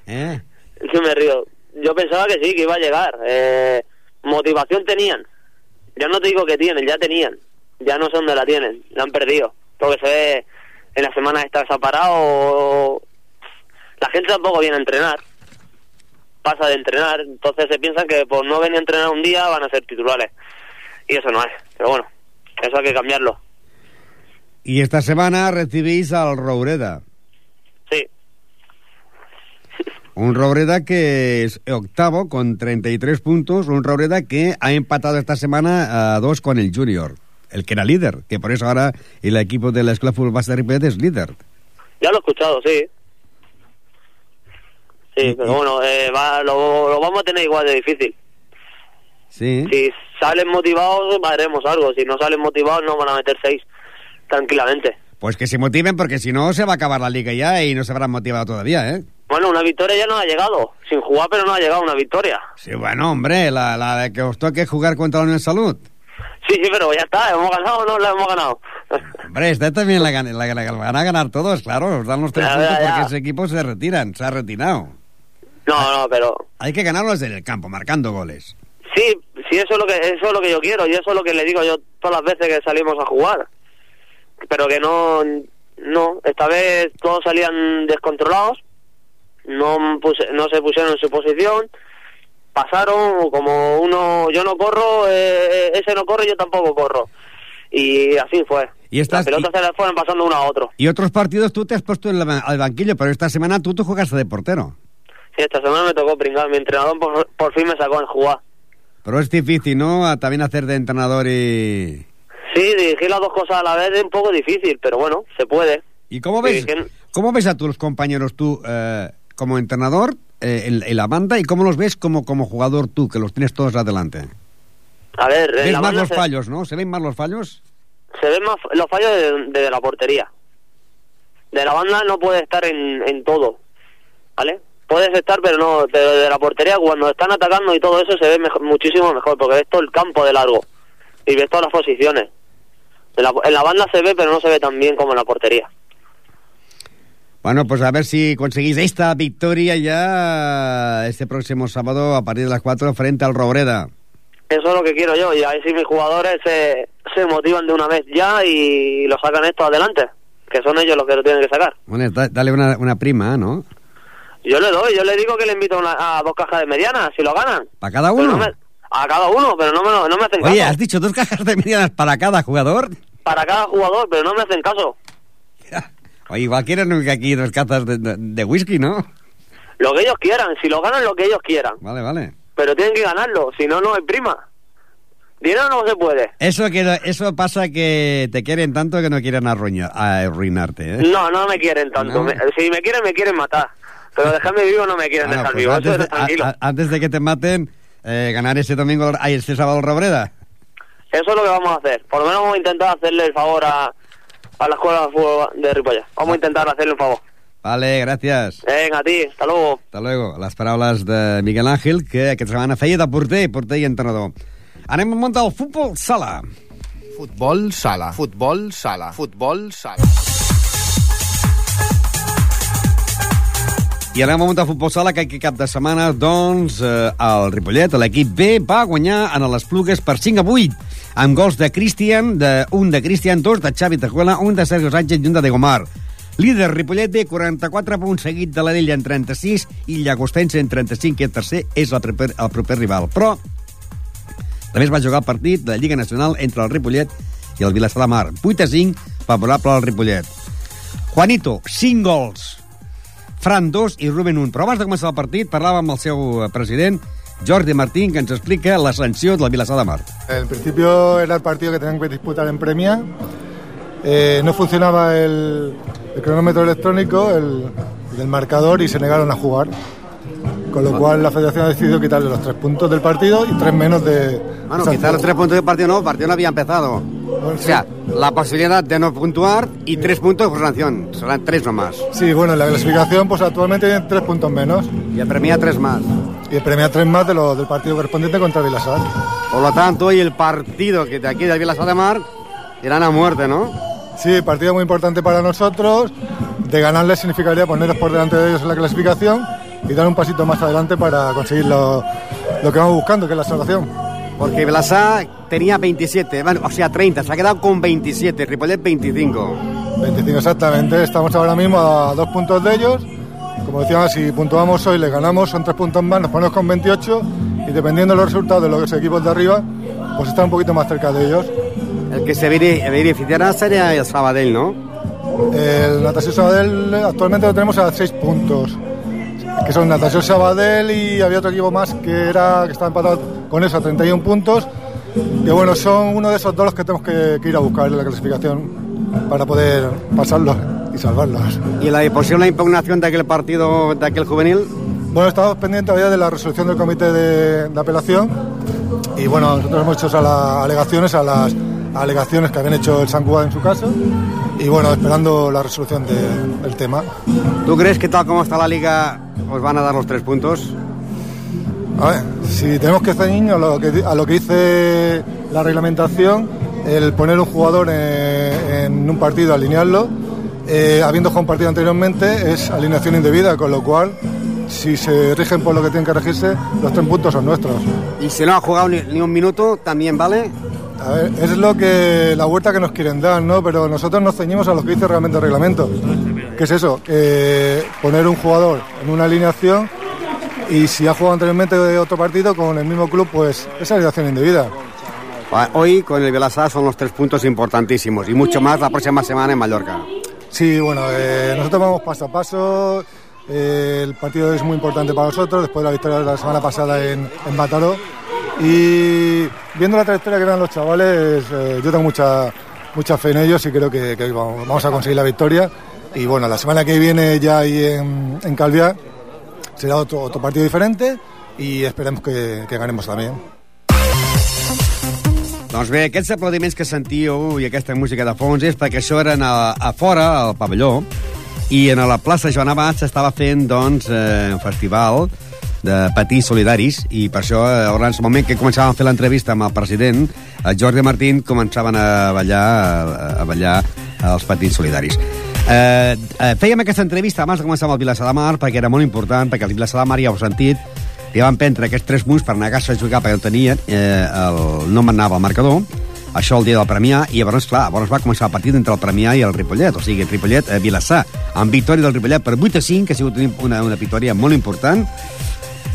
¿Eh? Que me río. Yo pensaba que sí, que iba a llegar. Eh, motivación tenían. Ya no te digo que tienen, ya tenían. Ya no sé dónde la tienen, la han perdido. Porque se ve en la semana esta se ha parado. La gente tampoco viene a entrenar. Pasa de entrenar. Entonces se piensan que por no venir a entrenar un día van a ser titulares. Y eso no es. Pero bueno, eso hay que cambiarlo. Y esta semana recibís al Roureda. Sí, Un Roureda que es octavo con 33 puntos. Un Roureda que ha empatado esta semana a dos con el Junior. el que era líder, que por eso ahora el equipo del Escuela Fútbol Base de es líder. Ya lo he escuchado, sí. Sí, pero bueno, eh, va- lo, lo vamos a tener igual de difícil. Sí. Si salen motivados, haremos algo. Si no salen motivados, no van a meter seis tranquilamente. Pues que se motiven porque si no se va a acabar la liga ya y no se habrán motivado todavía, ¿eh? Bueno, una victoria ya no ha llegado. Sin jugar, pero no ha llegado una victoria. Sí, bueno, hombre, la, la de que os toque jugar contra la Unión Salud. Sí, sí, pero ya está. ¿Hemos ganado o no la hemos ganado? Hombre, esta también la, la, la- la van a ganar todos, claro, os dan los tres Ya, puntos ya, ya. porque ese equipo se retiran, se ha retirado. No, no, pero... Hay que ganarlos en el campo, marcando goles. Sí, sí, eso es lo que eso es lo que yo quiero y eso es lo que le digo yo todas las veces que salimos a jugar. Pero que no, no, esta vez todos salían descontrolados, no puse- no se pusieron en su posición, pasaron como uno, yo no corro, eh, ese no corre, yo tampoco corro. Y así fue. Y estas- Las pelotas se las fueron pasando uno a otro. Y otros partidos tú te has puesto en la al banquillo, pero esta semana tú te jugaste de portero. Sí, esta semana me tocó pringar, mi entrenador por, por fin me sacó en jugar. Pero es difícil, ¿no? A también hacer de entrenador y... Sí, dirigir las dos cosas a la vez es un poco difícil, pero bueno, se puede. ¿Y cómo ves, cómo ves a tus compañeros tú eh, como entrenador eh, en, en la banda y cómo los ves como, como jugador tú, que los tienes todos adelante? A ver, ¿Ves la más los se, fallos, no? ¿Se ven más los fallos? se ven más los fallos de, de la portería. De la banda no puede estar en, en todo, ¿vale? Puedes estar, pero no, pero de la portería cuando están atacando y todo eso se ve mejor- muchísimo mejor, porque ves todo el campo de largo y ves todas las posiciones. En la, en la banda se ve, pero no se ve tan bien como en la portería. Bueno, pues a ver si conseguís esta victoria ya este próximo sábado a partir de las 4 frente al Robreda. Eso es lo que quiero yo, y a ver si mis jugadores se, se motivan de una vez ya y lo sacan esto adelante, que son ellos los que lo tienen que sacar. Bueno, da- dale una, una prima, ¿no? Yo le doy, yo le digo que le invito una- a dos cajas de medianas, si lo ganan. ¿Para cada uno? no me- a cada uno, pero no me, no me hacen Oye, caso. has dicho dos cajas de medianas para cada jugador. Para cada jugador, pero no me hacen caso. Oye, igual quieren que aquí dos cazas de, de- de whisky, ¿no? Lo que ellos quieran, si lo ganan, lo que ellos quieran. Vale, vale. Pero tienen que ganarlo, si no, no hay prima. Dinero no se puede. Eso que eso pasa que te quieren tanto que no quieren arruinar, arruinarte, ¿eh? No, no me quieren tanto. No. Me- si me quieren, me quieren matar. Pero dejarme vivo no me quieren Bueno, dejar pues vivo. antes, Eso de, es tranquilo. a- a- antes de que te maten, eh, ganar ese domingo, ay, este sábado Robreda. Eso es lo que vamos a hacer. Por lo menos vamos a intentar hacerle el favor a, a la escuela de fútbol de Ripollet. Vamos a intentar hacerle un favor. Vale, gràcies. Venga, a ti. Hasta luego. Hasta luego. Les paraules de Miguel Ángel, que aquesta setmana feia de porter, porter i entrenador. Anem a muntar el futbol sala. Futbol sala. Futbol sala. Futbol sala. I anem a muntar el futbol sala, que aquest cap de setmana, doncs, eh, el Ripollet, l'equip B, va guanyar en les Plugues per 5 a 8, amb gols de Cristian, de, un de Cristian, dos de Xavi Tajuela, un de Sergio Sánchez i un de Degomar. Líder Ripollet B, 44 punts, seguit de l'Arella en 36 i Llagostense en 35, i el tercer és el proper, el proper rival. Però també es va jugar el partit de la Lliga Nacional entre el Ripollet i el Vilassar de Mar. 8 a 5, favorable al Ripollet. Juanito, 5 gols. Fran 2 i Ruben 1. Però abans de començar el partit parlàvem amb el seu eh, president, Jordi Martín, que ens explica la sanció del Vilassar de Mar. En principio era el partido que tenían que disputar en Premia. Eh, no funcionaba el, el cronómetro electrónico, el, del marcador, y se negaron a jugar. Con lo cual la federación ha decidido quitarle los tres puntos del partido y tres menos de... Bueno, quizás los tres puntos del partido no, el partido no había empezado. Bueno, O sí. sea, la posibilidad de no puntuar y tres puntos por sanción. Serán tres o más. Sí, bueno, en la clasificación pues actualmente tienen tres puntos menos Y el premia tres más. y el premia tres más de lo, del partido correspondiente contra Vilasar. Por lo tanto, hoy el partido que de aquí del Vilassar de Mar irán a muerte, ¿no? Sí, partido muy importante para nosotros. De ganarles significaría ponernos por delante de ellos en la clasificación y dar un pasito más adelante para conseguir lo, lo que vamos buscando, que es la salvación. Porque Vilassar tenía 27, bueno, o sea, 30, se ha quedado con 27, Ripollet 25. 25 exactamente, estamos ahora mismo a dos puntos de ellos. Como decíamos, si puntuamos hoy, les ganamos, son tres puntos más, nos ponemos con 28 y dependiendo de los resultados de los equipos de arriba, pues están un poquito más cerca de ellos. El que se beneficiará sería el Sabadell, ¿no? El Natación Sabadell actualmente lo tenemos a 6 puntos, que son Natación Sabadell y había otro equipo más que era que estaba empatado con eso a 31 puntos que bueno, son uno de esos dos los que tenemos que, que ir a buscar en la clasificación para poder pasarlos y salvarlos. ¿Y la posible impugnación de aquel partido, de aquel juvenil? Bueno, estamos pendientes todavía de la resolución del comité de, de apelación y bueno, nosotros hemos hecho a las alegaciones a las alegaciones que habían hecho el San Cuba en su caso y bueno, esperando la resolución de- del tema. ¿Tú crees que tal como está la liga os van a dar los tres puntos? A ver, si tenemos que ceñirnos a lo que, di- a lo que dice la reglamentación, el poner un jugador en, en un partido, alinearlo, eh, habiendo jugado un partido anteriormente, es alineación indebida, con lo cual, si se rigen por lo que tienen que regirse, los tres puntos son nuestros. Y si no ha jugado ni, ni un minuto, ¿también vale? A ver, es lo que la vuelta que nos quieren dar, ¿no? Pero nosotros nos ceñimos a lo que dice realmente el reglamento. ¿Qué es eso? Poner un jugador en una alineación y si ha jugado anteriormente de otro partido con el mismo club, pues es alineación indebida. Ah, Hoy con el Vilassar son los tres puntos importantísimos y mucho más la próxima semana en Mallorca. Sí, bueno, eh, nosotros vamos paso a paso. eh, el partido es muy importante para nosotros después de la victoria de la semana pasada en, en Mataró. Y viendo la trayectoria que eran los chavales, eh, yo tengo mucha, mucha fe en ellos y creo que, que vamos vamos a conseguir la victoria. Y bueno, la semana que viene ya ahí en, en Calviá será otro, otro partido diferente y esperemos que, que ganemos también. Doncs bé, aquests aplaudiments que sentíeu i aquesta música de fons és perquè això eren a, a fora, al pavelló, i en la plaça Joan Abad s'estava fent, doncs, eh, un festival de patins solidaris, i per això, eh, en el moment que començàvem a fer l'entrevista amb el president, el Jordi Martín, començaven a ballar, a, a ballar els patins solidaris. Eh, eh, fèiem aquesta entrevista abans de començar amb el Vilassar de Mar, perquè era molt important, perquè el Vilassar de Mar ja ho heu sentit, li van prendre aquests tres punts per negar-se a jugar perquè no tenien, eh, el, no manava el marcador, això el dia del Premià, i llavors, clar, llavors va començar el partit entre el Premià i el Ripollet, o sigui, el Ripollet eh, amb victòria del Ripollet per 8 a 5, que ha sigut una, una victòria molt important,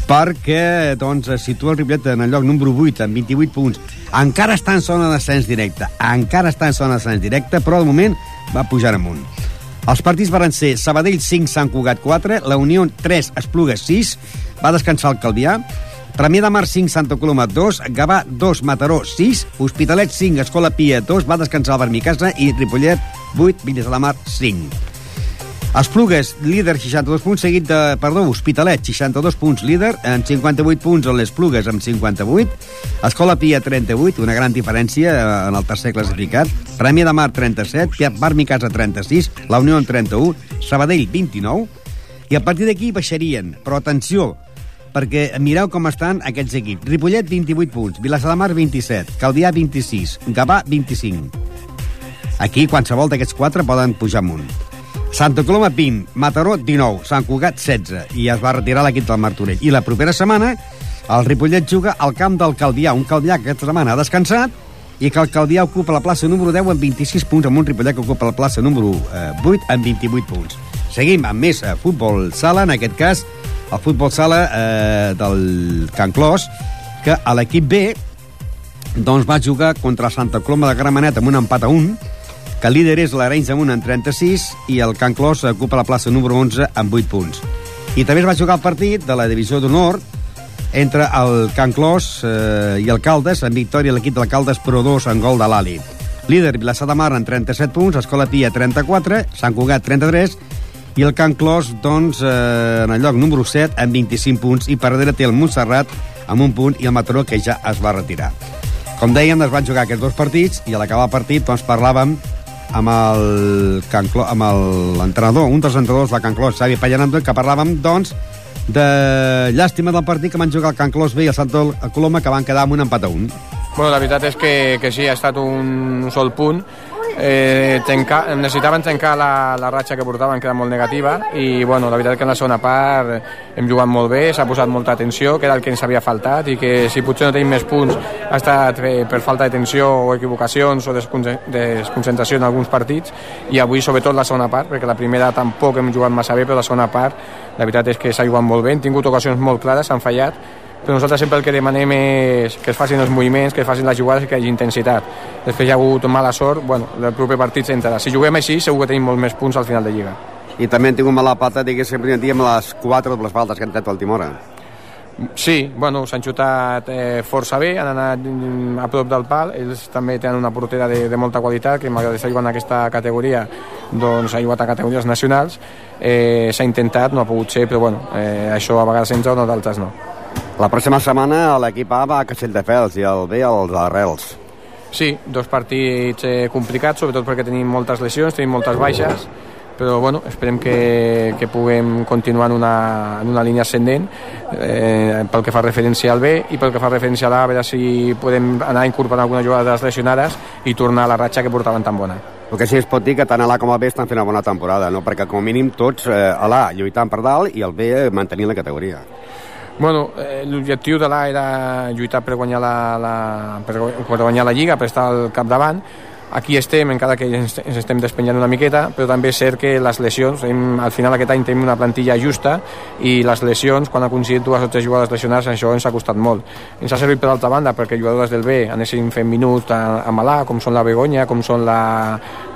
perquè doncs, situa el Ripollet en el lloc número 8 amb 28 punts. Encara està en zona d'ascens directe, encara està en zona d'ascens directe, però de moment va pujar amunt. Els partits van ser Sabadell 5, Sant Cugat 4, la Unió 3, Esplugues 6, va descansar el Calvià, Premià de Mar 5, Santa Coloma 2, Gavà 2, Mataró 6, Hospitalet 5, Escola Pia 2, va descansar el Vermicasa i Ripollet 8, Villes de la Mar 5. Esplugues, líder 62 punts, seguit de, perdó, Hospitalet, 62 punts, líder, amb 58 punts en les Plugues, amb 58. Escola Pia, 38, una gran diferència eh, en el tercer classificat. Premi de Mar, 37, Piat Bar Casa, 36, La Unió, en 31, Sabadell, 29. I a partir d'aquí baixarien, però atenció, perquè mireu com estan aquests equips. Ripollet, 28 punts, Vilassar de Mar, 27, Calvià, 26, Gavà, 25. Aquí, qualsevol d'aquests quatre poden pujar amunt. Santa Coloma, 20, Mataró, 19, Sant Cugat, 16, i es va retirar l'equip del Martorell. I la propera setmana, el Ripollet juga al camp del Calvià, un Calvià que aquesta setmana ha descansat, i que el Calvià ocupa la plaça número 10 amb 26 punts, amb un Ripollet que ocupa la plaça número eh, 8 amb 28 punts. Seguim amb més eh, futbol sala, en aquest cas, el futbol sala eh, del Can Clos, que a l'equip B doncs va jugar contra Santa Coloma de Gramenet amb un empat a 1, que el líder és l'Arenys amb un en 36 i el Can Clos ocupa la plaça número 11 amb 8 punts. I també es va jugar el partit de la divisió d'honor entre el Can Clos eh, i el Caldes, en victòria l'equip del Caldes Pro 2 en gol de l'Ali. Líder Vilassar de Mar en 37 punts, Escola Pia 34, Sant Cugat 33 i el Can Clos, doncs, eh, en el lloc número 7 amb 25 punts i per darrere té el Montserrat amb un punt i el Mataró que ja es va retirar. Com dèiem, es van jugar aquests dos partits i a l'acabar el partit doncs, parlàvem amb el Can Clo- amb l'entrenador, un dels entrenadors de Can Clos, Xavi Pallanando, que parlàvem, doncs, de llàstima del partit que van jugar el Can Clos B i el Santa Coloma, que van quedar amb un empat a un. Bueno, la veritat és que, que sí, ha estat un sol punt. Eh, trencar, necessitaven trencar la, la ratxa que portaven, que era molt negativa, i bueno, la veritat que en la segona part hem jugat molt bé, s'ha posat molta atenció, que era el que ens havia faltat, i que si potser no tenim més punts ha estat per, per falta d'atenció o equivocacions o desconce- desconcentració en alguns partits, i avui sobretot la segona part, perquè la primera tampoc hem jugat massa bé, però la segona part la veritat és que s'ha jugat molt bé, hem tingut ocasions molt clares, s'han fallat, però nosaltres sempre el que demanem és que es facin els moviments, que es facin les jugades i que hi hagi intensitat. Després hi ha hagut mala sort, bueno, el proper partit s'entrarà. Si juguem així, segur que tenim molt més punts al final de Lliga. I també han tingut mala pata, diguéssim, el primer dia amb les quatre dobles faltes que han tret al Timora. Sí, bueno, s'han xutat eh, força bé, han anat mm, a prop del pal, ells també tenen una portera de, de molta qualitat, que malgrat estar jugant en aquesta categoria, doncs ha jugat a categories nacionals, eh, s'ha intentat, no ha pogut ser, però bueno, eh, això a vegades entra o d'altres no. La pròxima setmana l'equip A va a Castelldefels i el B als Arrels. Sí, dos partits eh, complicats, sobretot perquè tenim moltes lesions, tenim moltes baixes, però bueno, esperem que, que puguem continuar en una, en una línia ascendent eh, pel que fa referència al B i pel que fa referència a l'A, a veure si podem anar incorporant algunes jugades lesionades i tornar a la ratxa que portaven tan bona. El que sí es pot dir que tant a l'A com al B estan fent una bona temporada, no? perquè com a mínim tots eh, a l'A lluitant per dalt i el B mantenint la categoria. Bueno, eh, l'objectiu de l'A era lluitar per guanyar la, la, per, guanyar la Lliga, per estar al capdavant, aquí estem, encara que ens, estem despenyant una miqueta, però també és cert que les lesions, hem, al final aquest any tenim una plantilla justa i les lesions, quan ha aconseguit dues o tres jugadores lesionades, això ens ha costat molt. Ens ha servit per altra banda perquè jugadores del B anessin fent minuts a, a Malà, com són la Begoña, com són la,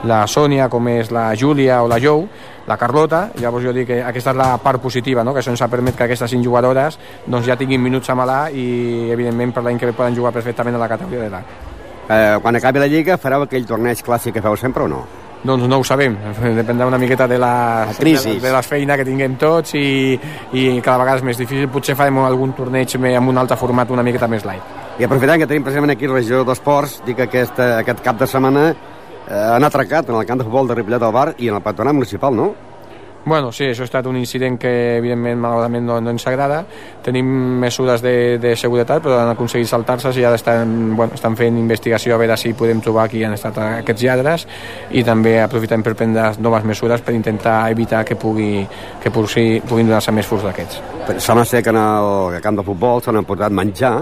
la Sònia, com és la Júlia o la Jou, la Carlota, llavors jo dic que aquesta és la part positiva, no? que això ens ha permet que aquestes cinc jugadores doncs, ja tinguin minuts a Malà i evidentment per l'any que ve poden jugar perfectament a la categoria de l'A eh, quan acabi la Lliga fareu aquell torneig clàssic que feu sempre o no? Doncs no ho sabem, dependrà una miqueta de la, la crisi. de, de la feina que tinguem tots i, i cada vegada és més difícil. Potser farem algun torneig amb un altre format una miqueta més light. I aprofitant que tenim precisament aquí regió d'esports, dic que aquest, aquest cap de setmana eh, han atracat en el camp de futbol de Ripollet del Bar i en el patronat municipal, no? Bueno, sí, això ha estat un incident que evidentment malauradament no, no ens agrada. Tenim mesures de, de seguretat, però han aconseguit saltar-se i ara estan, bueno, estan fent investigació a veure si podem trobar qui han estat aquests lladres i també aprofitem per prendre noves mesures per intentar evitar que, pugui, que pugui, puguin donar-se més furs d'aquests. Sembla ser que en el camp de futbol s'han emportat menjar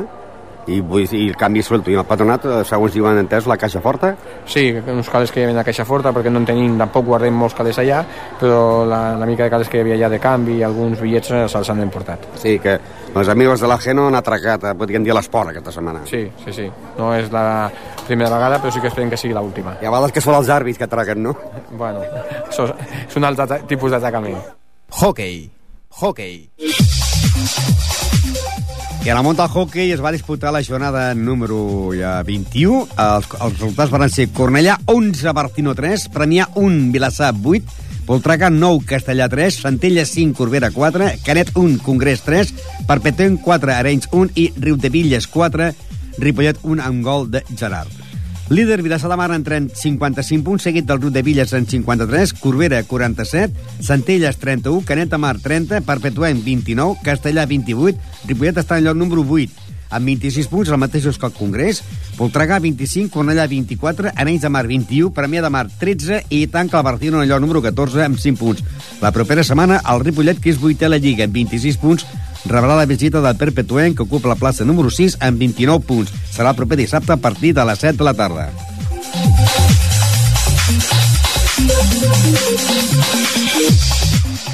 i, vull dir, el canvi suelto. I el patronat, eh, segons diuen entès, la caixa forta? Sí, uns calés que hi havia a caixa forta, perquè no en tenim, tampoc guardem molts calés allà, però la, la mica de calés que hi havia allà de canvi i alguns bitllets eh, se'ls han emportat. Sí, que els amics de la Geno han atracat, eh, podríem dir, l'esport aquesta setmana. Sí, sí, sí. No és la primera vegada, però sí que esperem que sigui l'última. I a vegades que són els àrbits que atraquen, no? Bueno, això és un altre tipus d'atacament. Hockey. Hockey. I a la Monta Hockey es va disputar la jornada número ja 21. Els, els resultats van ser Cornellà 11, Bartino 3, Premià 1, Vilassar 8, Poltraca 9, Castellà 3, Centella 5, Corbera 4, Canet 1, Congrés 3, Perpetent 4, Arenys 1 i Riudevilles 4, Ripollet 1 amb gol de Gerard. Líder Vilassar de Mar en 55 punts, seguit del Rut de Villes en 53, Corbera 47, Centelles 31, Canet de Mar 30, Perpetuem 29, Castellà 28, Ripollet està en lloc número 8, amb 26 punts, el mateix que el Congrés, Voltregà 25, Cornellà 24, Anells de Mar 21, Premià de Mar 13 i tanca el Bartino en lloc número 14 amb 5 punts. La propera setmana el Ripollet, que és vuitè a la Lliga amb 26 punts, rebrà la visita del Perpetuent, que ocupa la plaça número 6 amb 29 punts. Serà el proper dissabte a partir de les 7 de la tarda.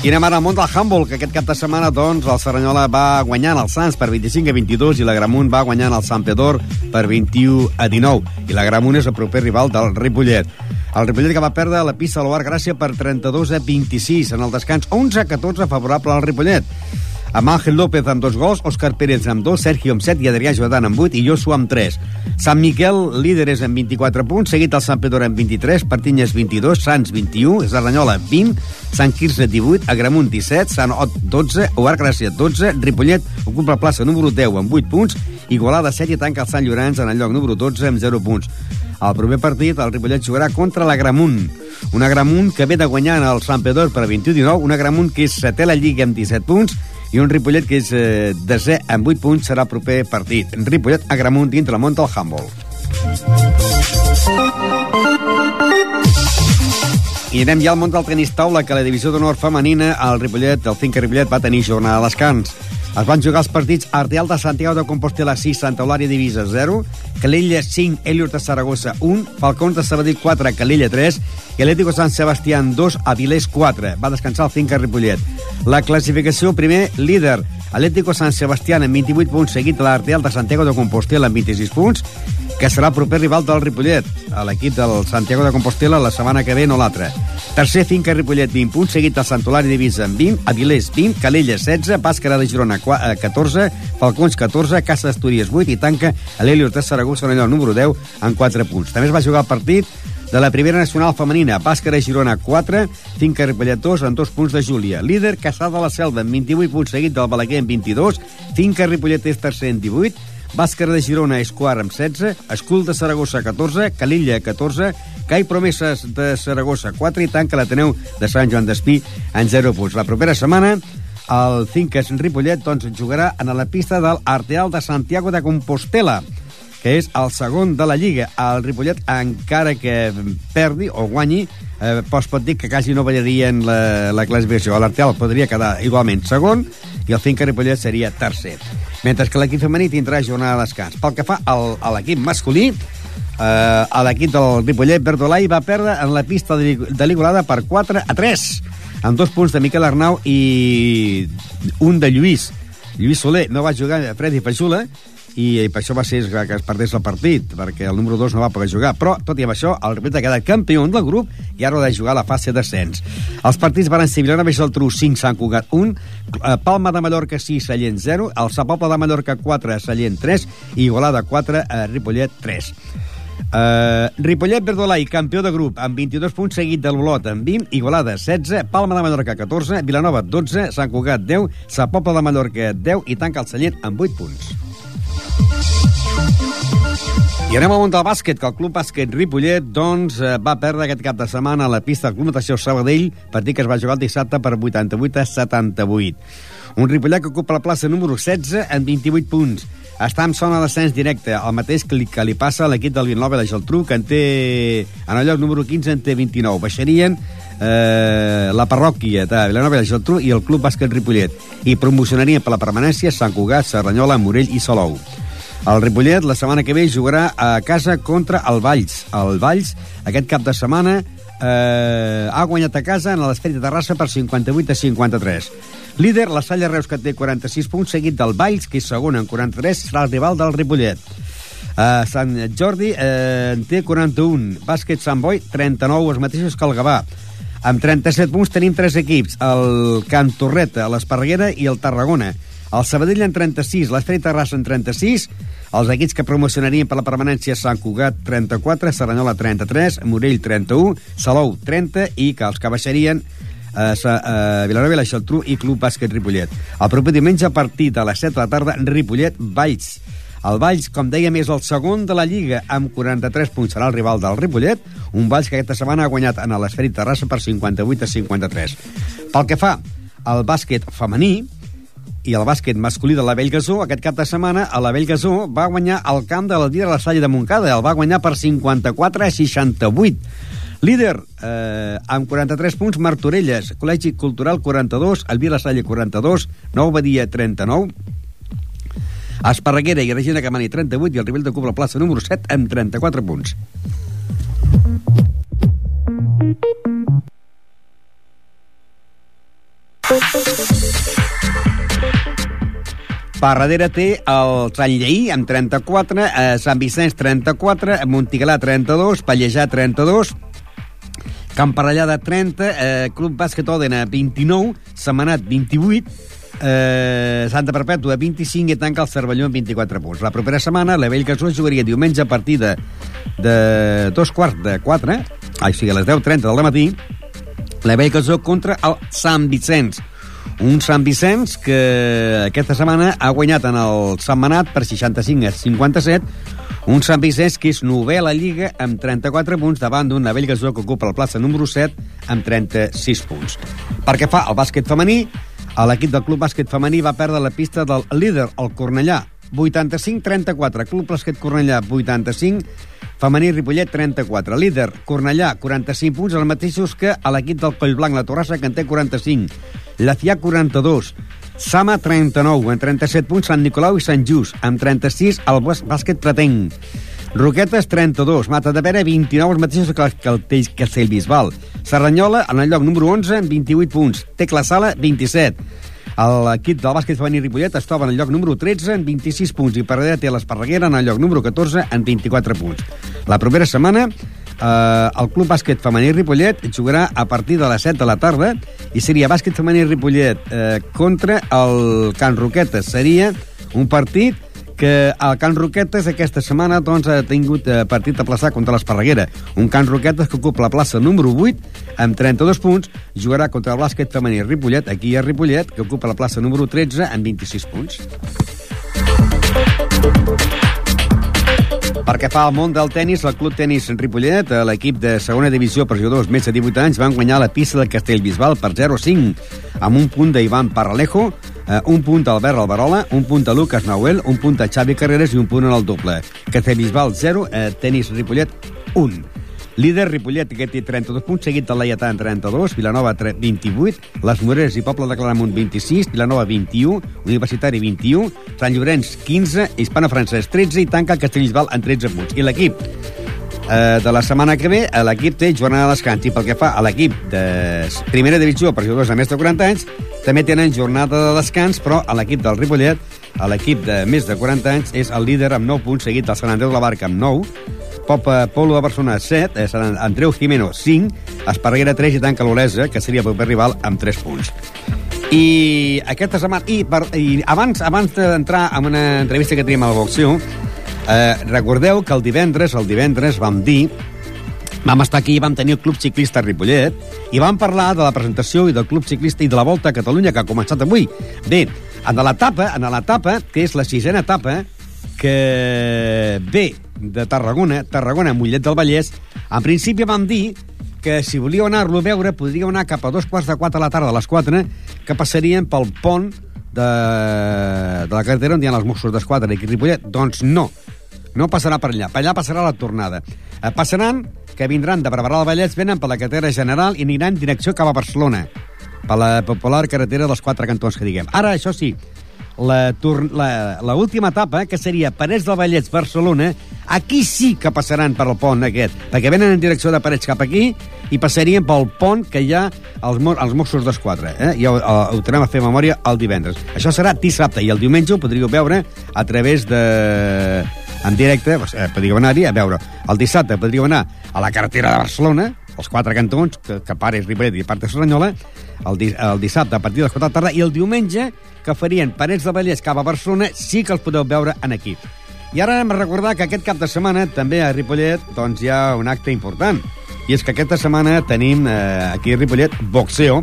I anem ara al món del handball, que aquest cap de setmana doncs, el Serranyola va guanyant el Sants per 25 a 22 i la Gramunt va guanyant el Sant Pedor per 21 a 19. I la Gramunt és el proper rival del Ripollet. El Ripollet que va perdre la pista a l'Oar Gràcia per 32 a 26 en el descans 11 a 14 favorable al Ripollet amb Ángel López amb dos gols, Òscar Pérez amb dos, Sergio amb set i Adrià Jordan amb vuit i Josu amb tres. Sant Miquel, líderes amb 24 punts, seguit el Sant Pedro amb 23, Partinyes 22, Sants 21, Zarranyola 20, Sant Quirze 18, Agramunt 17, Sant Ot 12, Oar Gràcia 12, Ripollet ocupa la plaça número 10 amb 8 punts, Igualada 7 i tanca el Sant Llorenç en el lloc número 12 amb 0 punts. El proper partit, el Ripollet jugarà contra la Gramunt. Una Gramunt que ve de guanyar en el Sant Pedor per 21-19, una Gramunt que és setè la Lliga amb 17 punts, i un Ripollet que és eh, desè amb 8 punts serà el proper partit. Ripollet a Gramunt dintre la món del handball. I anem ja al món del tenis taula, que la divisió d'honor femenina, el Ripollet, el Finca Ripollet, va tenir jornada a descans. Es van jugar els partits Arteal de Santiago de Compostela 6, Santa Eulària Divisa 0, Calella 5, Helios de Saragossa 1, Falcons de Sabadell 4, Calella 3 i Atlético San Sebastián 2, Avilés 4. Va descansar el Finca Ripollet. La classificació, primer, líder, Atlético San Sebastián amb 28 punts, seguit de l'Arteal de Santiago de Compostela amb 26 punts, que serà el proper rival del Ripollet, a l'equip del Santiago de Compostela la setmana que ve, no l'altra. Tercer, Finca Ripollet, 20 punts, seguit del Santolari d'Ivisa amb 20, Avilés 20, Calella 16, Bàscara de Girona 14, Falcons 14, Casa d'Astúries 8 i tanca l'Helios de Saragossa en allò número 10 amb 4 punts. També es va jugar el partit de la primera nacional femenina, Bàscara Girona 4, Finca Ripollet 2 amb 2 punts de Júlia. Líder, Caçada de la Selva amb 28 punts, seguit del Balaguer amb 22, Finca Ripollet és tercer amb 18, Bàscara de Girona és quart amb 16, Escul de Saragossa 14, Calilla 14, Cai Promeses de Saragossa 4 i tanca l'Ateneu de Sant Joan d'Espí en 0 punts. La propera setmana el Finques Ripollet doncs, jugarà en la pista del Arteal de Santiago de Compostela que és el segon de la Lliga. El Ripollet, encara que perdi o guanyi, eh, doncs pot dir que quasi no ballarien la, la classificació. L'Arteal podria quedar igualment segon i el Finca Ripollet seria tercer. Mentre que l'equip femení tindrà jornada de descans. Pel que fa al, a l'equip masculí, eh, l'equip del Ripollet Verdolai va perdre en la pista de, l'Igualada per 4 a 3 amb dos punts de Miquel Arnau i un de Lluís. Lluís Soler no va jugar Freddy Pajula i, i per això va ser que es perdés el partit, perquè el número 2 no va poder jugar. Però, tot i amb això, el Ripollet ha quedat campió del grup i ara ha de jugar a la fase d'ascens. Els partits van ser Vilanova i Geltrú 5, Sant Cugat 1, eh, Palma de Mallorca 6, Sallent 0, el Sa Pobla de Mallorca 4, Sallent 3 i Igualada 4, eh, Ripollet 3. Uh, Ripollet Verdolai, campió de grup, amb 22 punts, seguit de l'Olot amb 20, Igualada 16, Palma de Mallorca 14, Vilanova 12, Sant Cugat 10, Sa Pobla de Mallorca 10 i tanca el Sallent amb 8 punts. I anem al món del bàsquet, que el Club Bàsquet Ripollet doncs, eh, va perdre aquest cap de setmana a la pista del Club Natació Sabadell, partit que es va jugar el dissabte per 88 a 78. Un Ripollet que ocupa la plaça número 16 amb 28 punts. Està en zona d'ascens directe, el mateix que li, que li passa a l'equip del Vilanova de Geltrú, que en té, en el lloc número 15 en té 29. Baixarien eh, la parròquia de Vilanova de Geltrú i el Club Bàsquet Ripollet. I promocionarien per la permanència Sant Cugat, Serranyola, Morell i Salou. El Ripollet la setmana que ve jugarà a casa contra el Valls. El Valls aquest cap de setmana eh, ha guanyat a casa en l'Esperit de Terrassa per 58 a 53. Líder, la Salla Reus, que té 46 punts, seguit del Valls, que és segon en 43, serà el rival del Ripollet. Uh, Sant Jordi eh, en té 41, Bàsquet Sant Boi 39, els mateixos que el Gavà. Amb 37 punts tenim tres equips, el Can Torreta, l'Esparreguera i el Tarragona. El Sabadell en 36, l'Estrella Terrassa en 36, els equips que promocionarien per la permanència Sant Cugat 34, Serranyola 33, Morell 31, Salou 30 i que els que baixarien eh, Sa- eh, Vilanova i la Geltrú i Club Bàsquet Ripollet. El proper diumenge a partir de les 7 de la tarda, Ripollet Valls. El Valls, com dèiem, és el segon de la Lliga, amb 43 punts serà el rival del Ripollet, un Valls que aquesta setmana ha guanyat en l'Esferit Terrassa per 58 a 53. Pel que fa al bàsquet femení, i el bàsquet masculí de la Bellgasó, aquest cap de setmana, a la Bellgasó va guanyar el camp de la Dia de la Salle de Montcada. El va guanyar per 54 a 68. Líder, eh, amb 43 punts, Martorelles, Col·legi Cultural 42, Elvira La Salle 42, Nou Badia 39, Esparreguera i Regina Camani 38 i el Ribell de Cubla plaça número 7 amb 34 punts. Per darrere té el Sant Lleí amb 34, eh, Sant Vicenç 34, Montigalà 32, Pallejà 32, Camparellada 30, eh, Club Bàsquet Òdena 29, Setmanat 28, eh, Santa Perpètua 25 i tanca el Cervelló amb 24 punts. La propera setmana la Vell Casó jugaria diumenge a partir de, de dos quarts de 4, ai, o sigui, a les 10.30 del matí, la Vell Casó contra el Sant Vicenç. Un Sant Vicenç que aquesta setmana ha guanyat en el Sant Manat per 65 a 57, un Sant Vicenç que és novè a la Lliga amb 34 punts davant d'un Navell Gasó que ocupa la plaça número 7 amb 36 punts. Perquè fa el bàsquet femení, l'equip del Club Bàsquet Femení va perdre la pista del líder, el Cornellà, 85-34. Club Bàsquet Cornellà, 85. Femení Ripollet, 34. Líder, Cornellà, 45 punts, els mateixos que a l'equip del Collblanc, la Torrassa, que en té 45. La FIA, 42. Sama, 39. En 37 punts, Sant Nicolau i Sant Just. Amb 36, el bàs- bàsquet pretenc. Roquetes, 32. Mata de Pere, 29, els mateixos que, que el Teix Castellbisbal. Serranyola, en el lloc número 11, amb 28 punts. Tecla Sala, 27. L'equip del bàsquet femení Ripollet es troba en el lloc número 13 en 26 punts i darrere té l'Esparreguera en el lloc número 14 en 24 punts. La propera setmana eh, el Club Bàsquet Femení Ripollet jugarà a partir de les 7 de la tarda i seria Bàsquet Femení Ripollet eh, contra el Can Roquetes. Seria un partit que el Can Roquetes aquesta setmana doncs, ha tingut eh, partit a plaçar contra l'Esparreguera. Un Can Roquetes que ocupa la plaça número 8 amb 32 punts, jugarà contra el bàsquet femení Ripollet, aquí a Ripollet, que ocupa la plaça número 13 amb 26 punts. Perquè fa al món del tennis, el Club Tenis Ripollet, eh, l'equip de segona divisió per jugadors més de 18 anys, van guanyar la pista del Castellbisbal per 0-5, amb un punt d'Ivan Paralejo, eh, un punt d'Albert Alberola, un punt de Lucas Nauel, un punt de Xavi Carreras i un punt en el doble. Castellbisbal 0, eh, Tenis Ripollet 1. Líder Ripollet, que té 32 punts, seguit de Laietà en 32, Vilanova 28, Les Moreres i Poble de Claramunt 26, Vilanova 21, Universitari 21, Sant Llorenç 15, Hispana Francès 13 i tanca el Castellbisbal en 13 punts. I l'equip eh, de la setmana que ve, eh, l'equip té jornada de descans i pel que fa a l'equip de primera divisió per jugadors de més de 40 anys, també tenen jornada de descans, però a l'equip del Ripollet, a l'equip de més de 40 anys, és el líder amb 9 punts, seguit del Sant Andreu de la Barca amb 9, Pop Polo de Barcelona 7, eh, Sant Andreu Jimeno 5, Esparreguera 3 i tanca l'Olesa, que seria el proper rival, amb 3 punts. I aquesta setmana... I, per, i abans, abans d'entrar en una entrevista que tenim al boxeo, eh, recordeu que el divendres, el divendres vam dir Vam estar aquí vam tenir el Club Ciclista Ripollet i vam parlar de la presentació i del Club Ciclista i de la Volta a Catalunya que ha començat avui. Bé, en l'etapa, en l'etapa, que és la sisena etapa, que ve de Tarragona, Tarragona, Mollet del Vallès, en principi vam dir que si volíeu anar-lo a veure podríeu anar cap a dos quarts de quatre a la tarda, a les quatre, que passarien pel pont de, de la carretera on hi ha els Mossos d'Esquadra i Ripollet. Doncs no, no passarà per allà. Per allà passarà la tornada. Eh, passaran, que vindran de Barberà del Vallès, venen per la carretera general i aniran direcció cap a Barcelona, per la popular carretera dels quatre cantons que diguem. Ara, això sí, la, la, la última etapa, que seria Parets del Vallès, Barcelona, aquí sí que passaran per el pont aquest, perquè venen en direcció de Parets cap aquí i passarien pel pont que hi ha als, als Mossos d'Esquadra. Eh? Ja ho, ho tenem a fer memòria el divendres. Això serà dissabte i el diumenge ho podríeu veure a través de en directe, eh, podríeu anar-hi a veure. El dissabte podríeu anar a la carretera de Barcelona, els quatre cantons, que, que pares Ripollet i part de Serranyola, el, di, el dissabte a partir de les 4 de la tarda, i el diumenge, que farien Parets de Vallès cap a Barcelona, sí que els podeu veure en equip. I ara hem de recordar que aquest cap de setmana també a Ripollet doncs, hi ha un acte important. I és que aquesta setmana tenim eh, aquí a Ripollet boxeo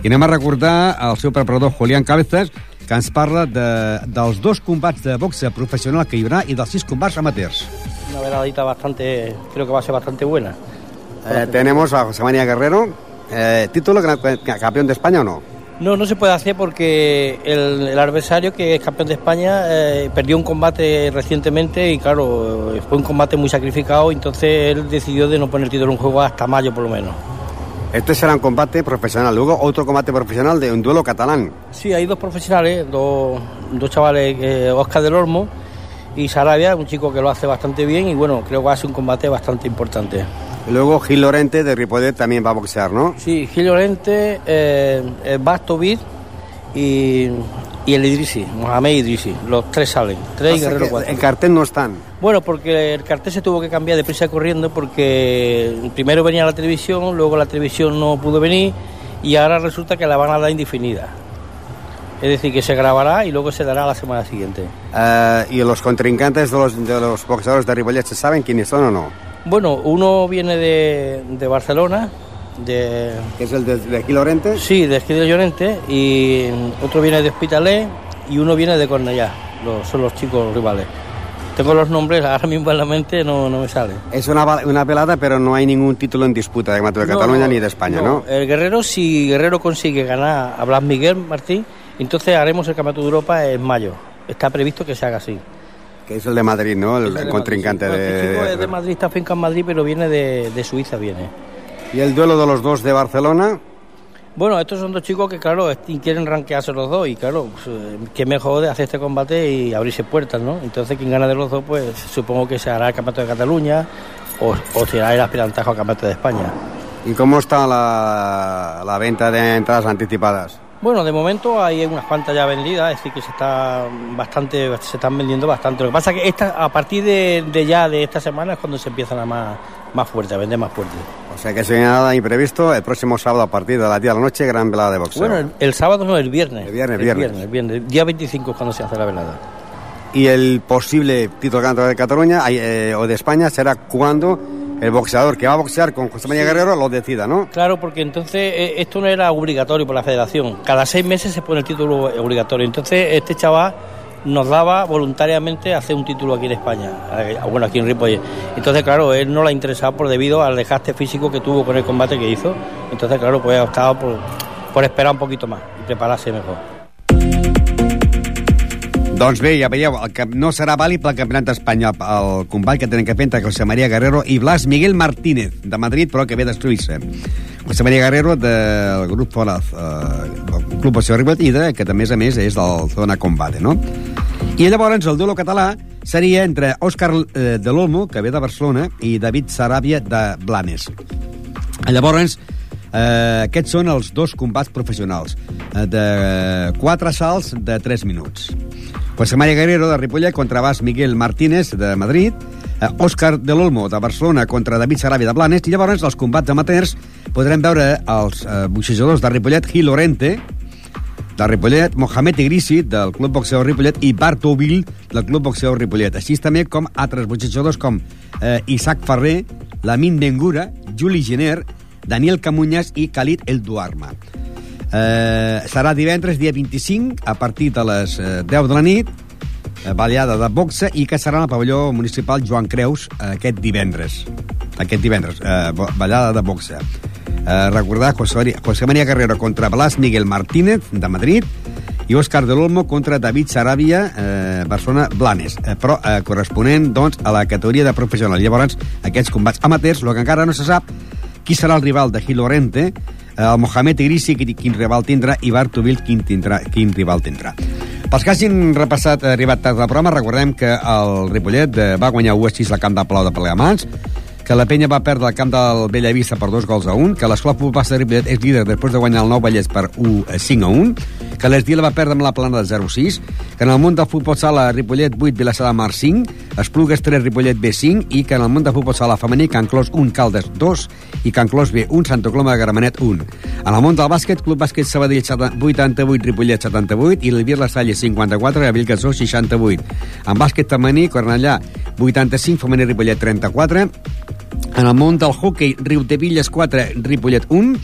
i anem a recordar el seu preparador Julián Cabezas que ens parla de, dels dos combats de boxe professional que hi haurà i dels sis combats amateurs. Una veladita bastante, creo que va a ser bastante buena. Eh, tenemos a José María Guerrero, eh, título campeón de España o no? No, no se puede hacer porque el, el adversario que es campeón de España eh, perdió un combate recientemente y claro, fue un combate muy sacrificado, entonces él decidió de no poner título en juego hasta mayo por lo menos. Este será un combate profesional, luego otro combate profesional de un duelo catalán. Sí, hay dos profesionales, dos, dos chavales, eh, Oscar del Olmo y Sarabia, un chico que lo hace bastante bien y bueno, creo que va a ser un combate bastante importante. Luego Gil Lorente de Ripollet también va a boxear, ¿no? Sí, Gil Lorente, eh, el Bastovit y, y el Idrisi, Mohamed Idrisi. Los tres salen, tres y Guerrero cuatro. El cartel no están. Bueno, porque el cartel se tuvo que cambiar de prisa corriendo porque primero venía la televisión, luego la televisión no pudo venir y ahora resulta que la van a dar indefinida. Es decir, que se grabará y luego se dará la semana siguiente. Uh, ¿Y los contrincantes de los, de los boxeadores de Ripollet se saben quiénes son o no? Bueno, uno viene de, de Barcelona, de... ¿Que es el de, de Lorente? Sí, de Gil Llorente, y otro viene de Hospitalet y uno viene de Cornellá, los, son los chicos rivales. Tengo los nombres, ahora mismo en la mente no, no me sale. Es una, una pelada, pero no hay ningún título en disputa de Campeonato de No, Cataluña ni de España, ¿no? El Guerrero, si Guerrero consigue ganar a Blas Miguel Martín, entonces haremos el Campeonato de Europa en mayo. Está previsto que se haga así. Que es el de Madrid, ¿no? El, de contrincante Madrid, sí. No, este chico de... es de Madrid, está finca en Madrid, pero viene de, de Suiza, viene. Y el duelo de los dos de Barcelona, Bueno, estos son dos chicos que, claro, quieren ranquearse los dos y, claro, pues, eh, qué mejor de hacer este combate y abrirse puertas, ¿no? Entonces, quien gana de los dos, pues supongo que se hará el Campeonato de Cataluña o, o será el aspirantajo al Campeonato de España. ¿y cómo está la, la venta de entradas anticipadas? Bueno, de momento hay unas cuantas ya vendidas, es decir, que se está bastante, se están vendiendo bastante. Lo que pasa es que esta, a partir de, de ya de esta semana es cuando se empiezan a más, más fuerte, a vender más fuerte. O sea que si nada imprevisto, el próximo sábado a partir de las 10 de la noche, gran velada de boxeo. Bueno, el, el sábado no, el viernes. El viernes, el viernes. viernes. el viernes. Día 25 es cuando se hace la velada. Y el posible título ganador de Cataluña eh, o de España será cuando el boxeador que va a boxear con José María Guerrero lo decida, ¿no? Claro, porque entonces eh, esto no era obligatorio por la federación. Cada seis meses se pone el título obligatorio. Entonces este chaval nos daba voluntariamente hacer un título aquí en España, eh, bueno, aquí en Ripollet. Entonces, claro, él no le ha interesado por debido al desgaste físico que tuvo con el combate que hizo. Entonces, claro, pues ha optado por, por esperar un poquito más y prepararse mejor. Doncs bé, ja veieu, el que no serà vàlid pel campionat espanyol el combat que tenen que fer entre José María Guerrero i Blas Miguel Martínez, de Madrid, però que ve destruir-se. José María Guerrero del grup Foraz, eh, Club i de, que també, a més, és del Zona Combate, no? I llavors el duelo català seria entre Òscar eh, de l'Olmo, que ve de Barcelona, i David Saràbia, de Blanes. Llavors, eh, aquests són els dos combats professionals, eh, de quatre salts de 3 minuts. José María Guerrero, de Ripollet, contra Bas Miguel Martínez, de Madrid, eh, Òscar de l'Olmo, de Barcelona, contra David Sarabia, de Blanes, i llavors els combats amateurs podrem veure els eh, boxejadors de Ripollet, Gil Lorente, de Ripollet, Mohamed Igrisi, del Club Boxeo Ripollet, i Bartovil, del Club Boxeo Ripollet. Així també com altres boxejadors com eh, Isaac Ferrer, Lamin Bengura, Juli Gener, Daniel Camunyas i Khalid El Duarma. Eh, serà divendres, dia 25, a partir de les eh, 10 de la nit, eh, ballada de boxa, i que serà al pavelló municipal Joan Creus eh, aquest divendres. Aquest divendres, eh, ballada de boxa. Eh, recordar José José María Guerrero contra Blas Miguel Martínez, de Madrid, i Òscar de l'Olmo contra David Sarabia, eh, Barcelona Blanes, eh, però eh, corresponent doncs, a la categoria de professional. Llavors, aquests combats amateurs, el que encara no se sap, qui serà el rival de Gil Lorente, eh, el Mohamed Igrisi, qui- quin rival tindrà, i Bartovil, quin, tindrà, quin rival tindrà. Pels que hagin repassat, eh, arribat tard al programa, recordem que el Ripollet eh, va guanyar 1 a 6 al camp de Palau de Plegamans, que la penya va perdre el camp del Bellavista per dos gols a un, que l'Escola de Ripollet és líder després de guanyar el Nou Vallès per 1 a 5 a 1, que l'Esdila va perdre amb la plana de 0 a 6, que en el món del futbol sala Ripollet 8, Vilassar de Mar 5, Esplugues 3, Ripollet B 5, i que en el món del futbol sala femení Can Clos 1, Caldes 2 i Can Clos B 1, Santa Coloma de Gramenet 1. En el món del bàsquet, Club Bàsquet Sabadell 88, Ripollet 78 i l'Elvir Les Salles 54, Gabriel Gasó 68. En bàsquet femení, Cornellà 85, femení Ripollet 34, en el món del hockey, Riutevilles 4, Ripollet 1.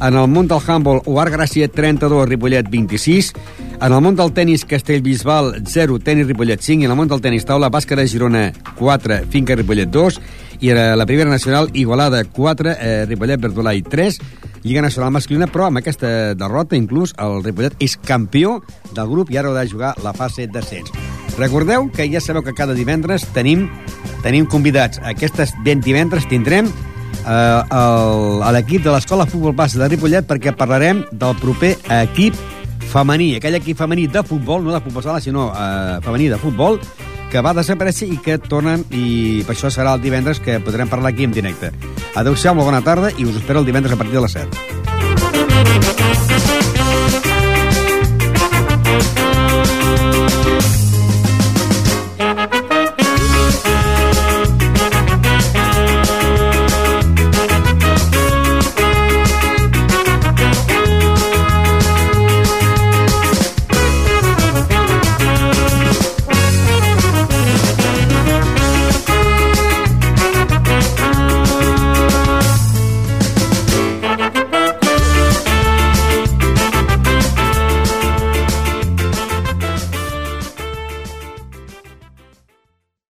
En el món del handball, Uar Gràcia 32, Ripollet 26. En el món del tennis, Castellbisbal 0, tenis Ripollet 5. I en el món del tenis taula, Bàscara Girona 4, Finca Ripollet 2. I a la primera nacional, Igualada 4, eh, Ripollet Verdolai 3. Lliga Nacional Masculina, però amb aquesta derrota, inclús, el Ripollet és campió del grup i ara ha de jugar la fase d'ascens. Recordeu que ja sabeu que cada divendres tenim tenim convidats. Aquestes 20 divendres tindrem eh, el- a l'equip de l'Escola Futbol Base de Ripollet perquè parlarem del proper equip femení, aquell equip femení de futbol, no de futbol sala, sinó eh, femení de futbol, que va desaparèixer i que tornen, i per això serà el divendres que podrem parlar aquí en directe. Adéu-siau, molt bona tarda, i us espero el divendres a partir de les 7.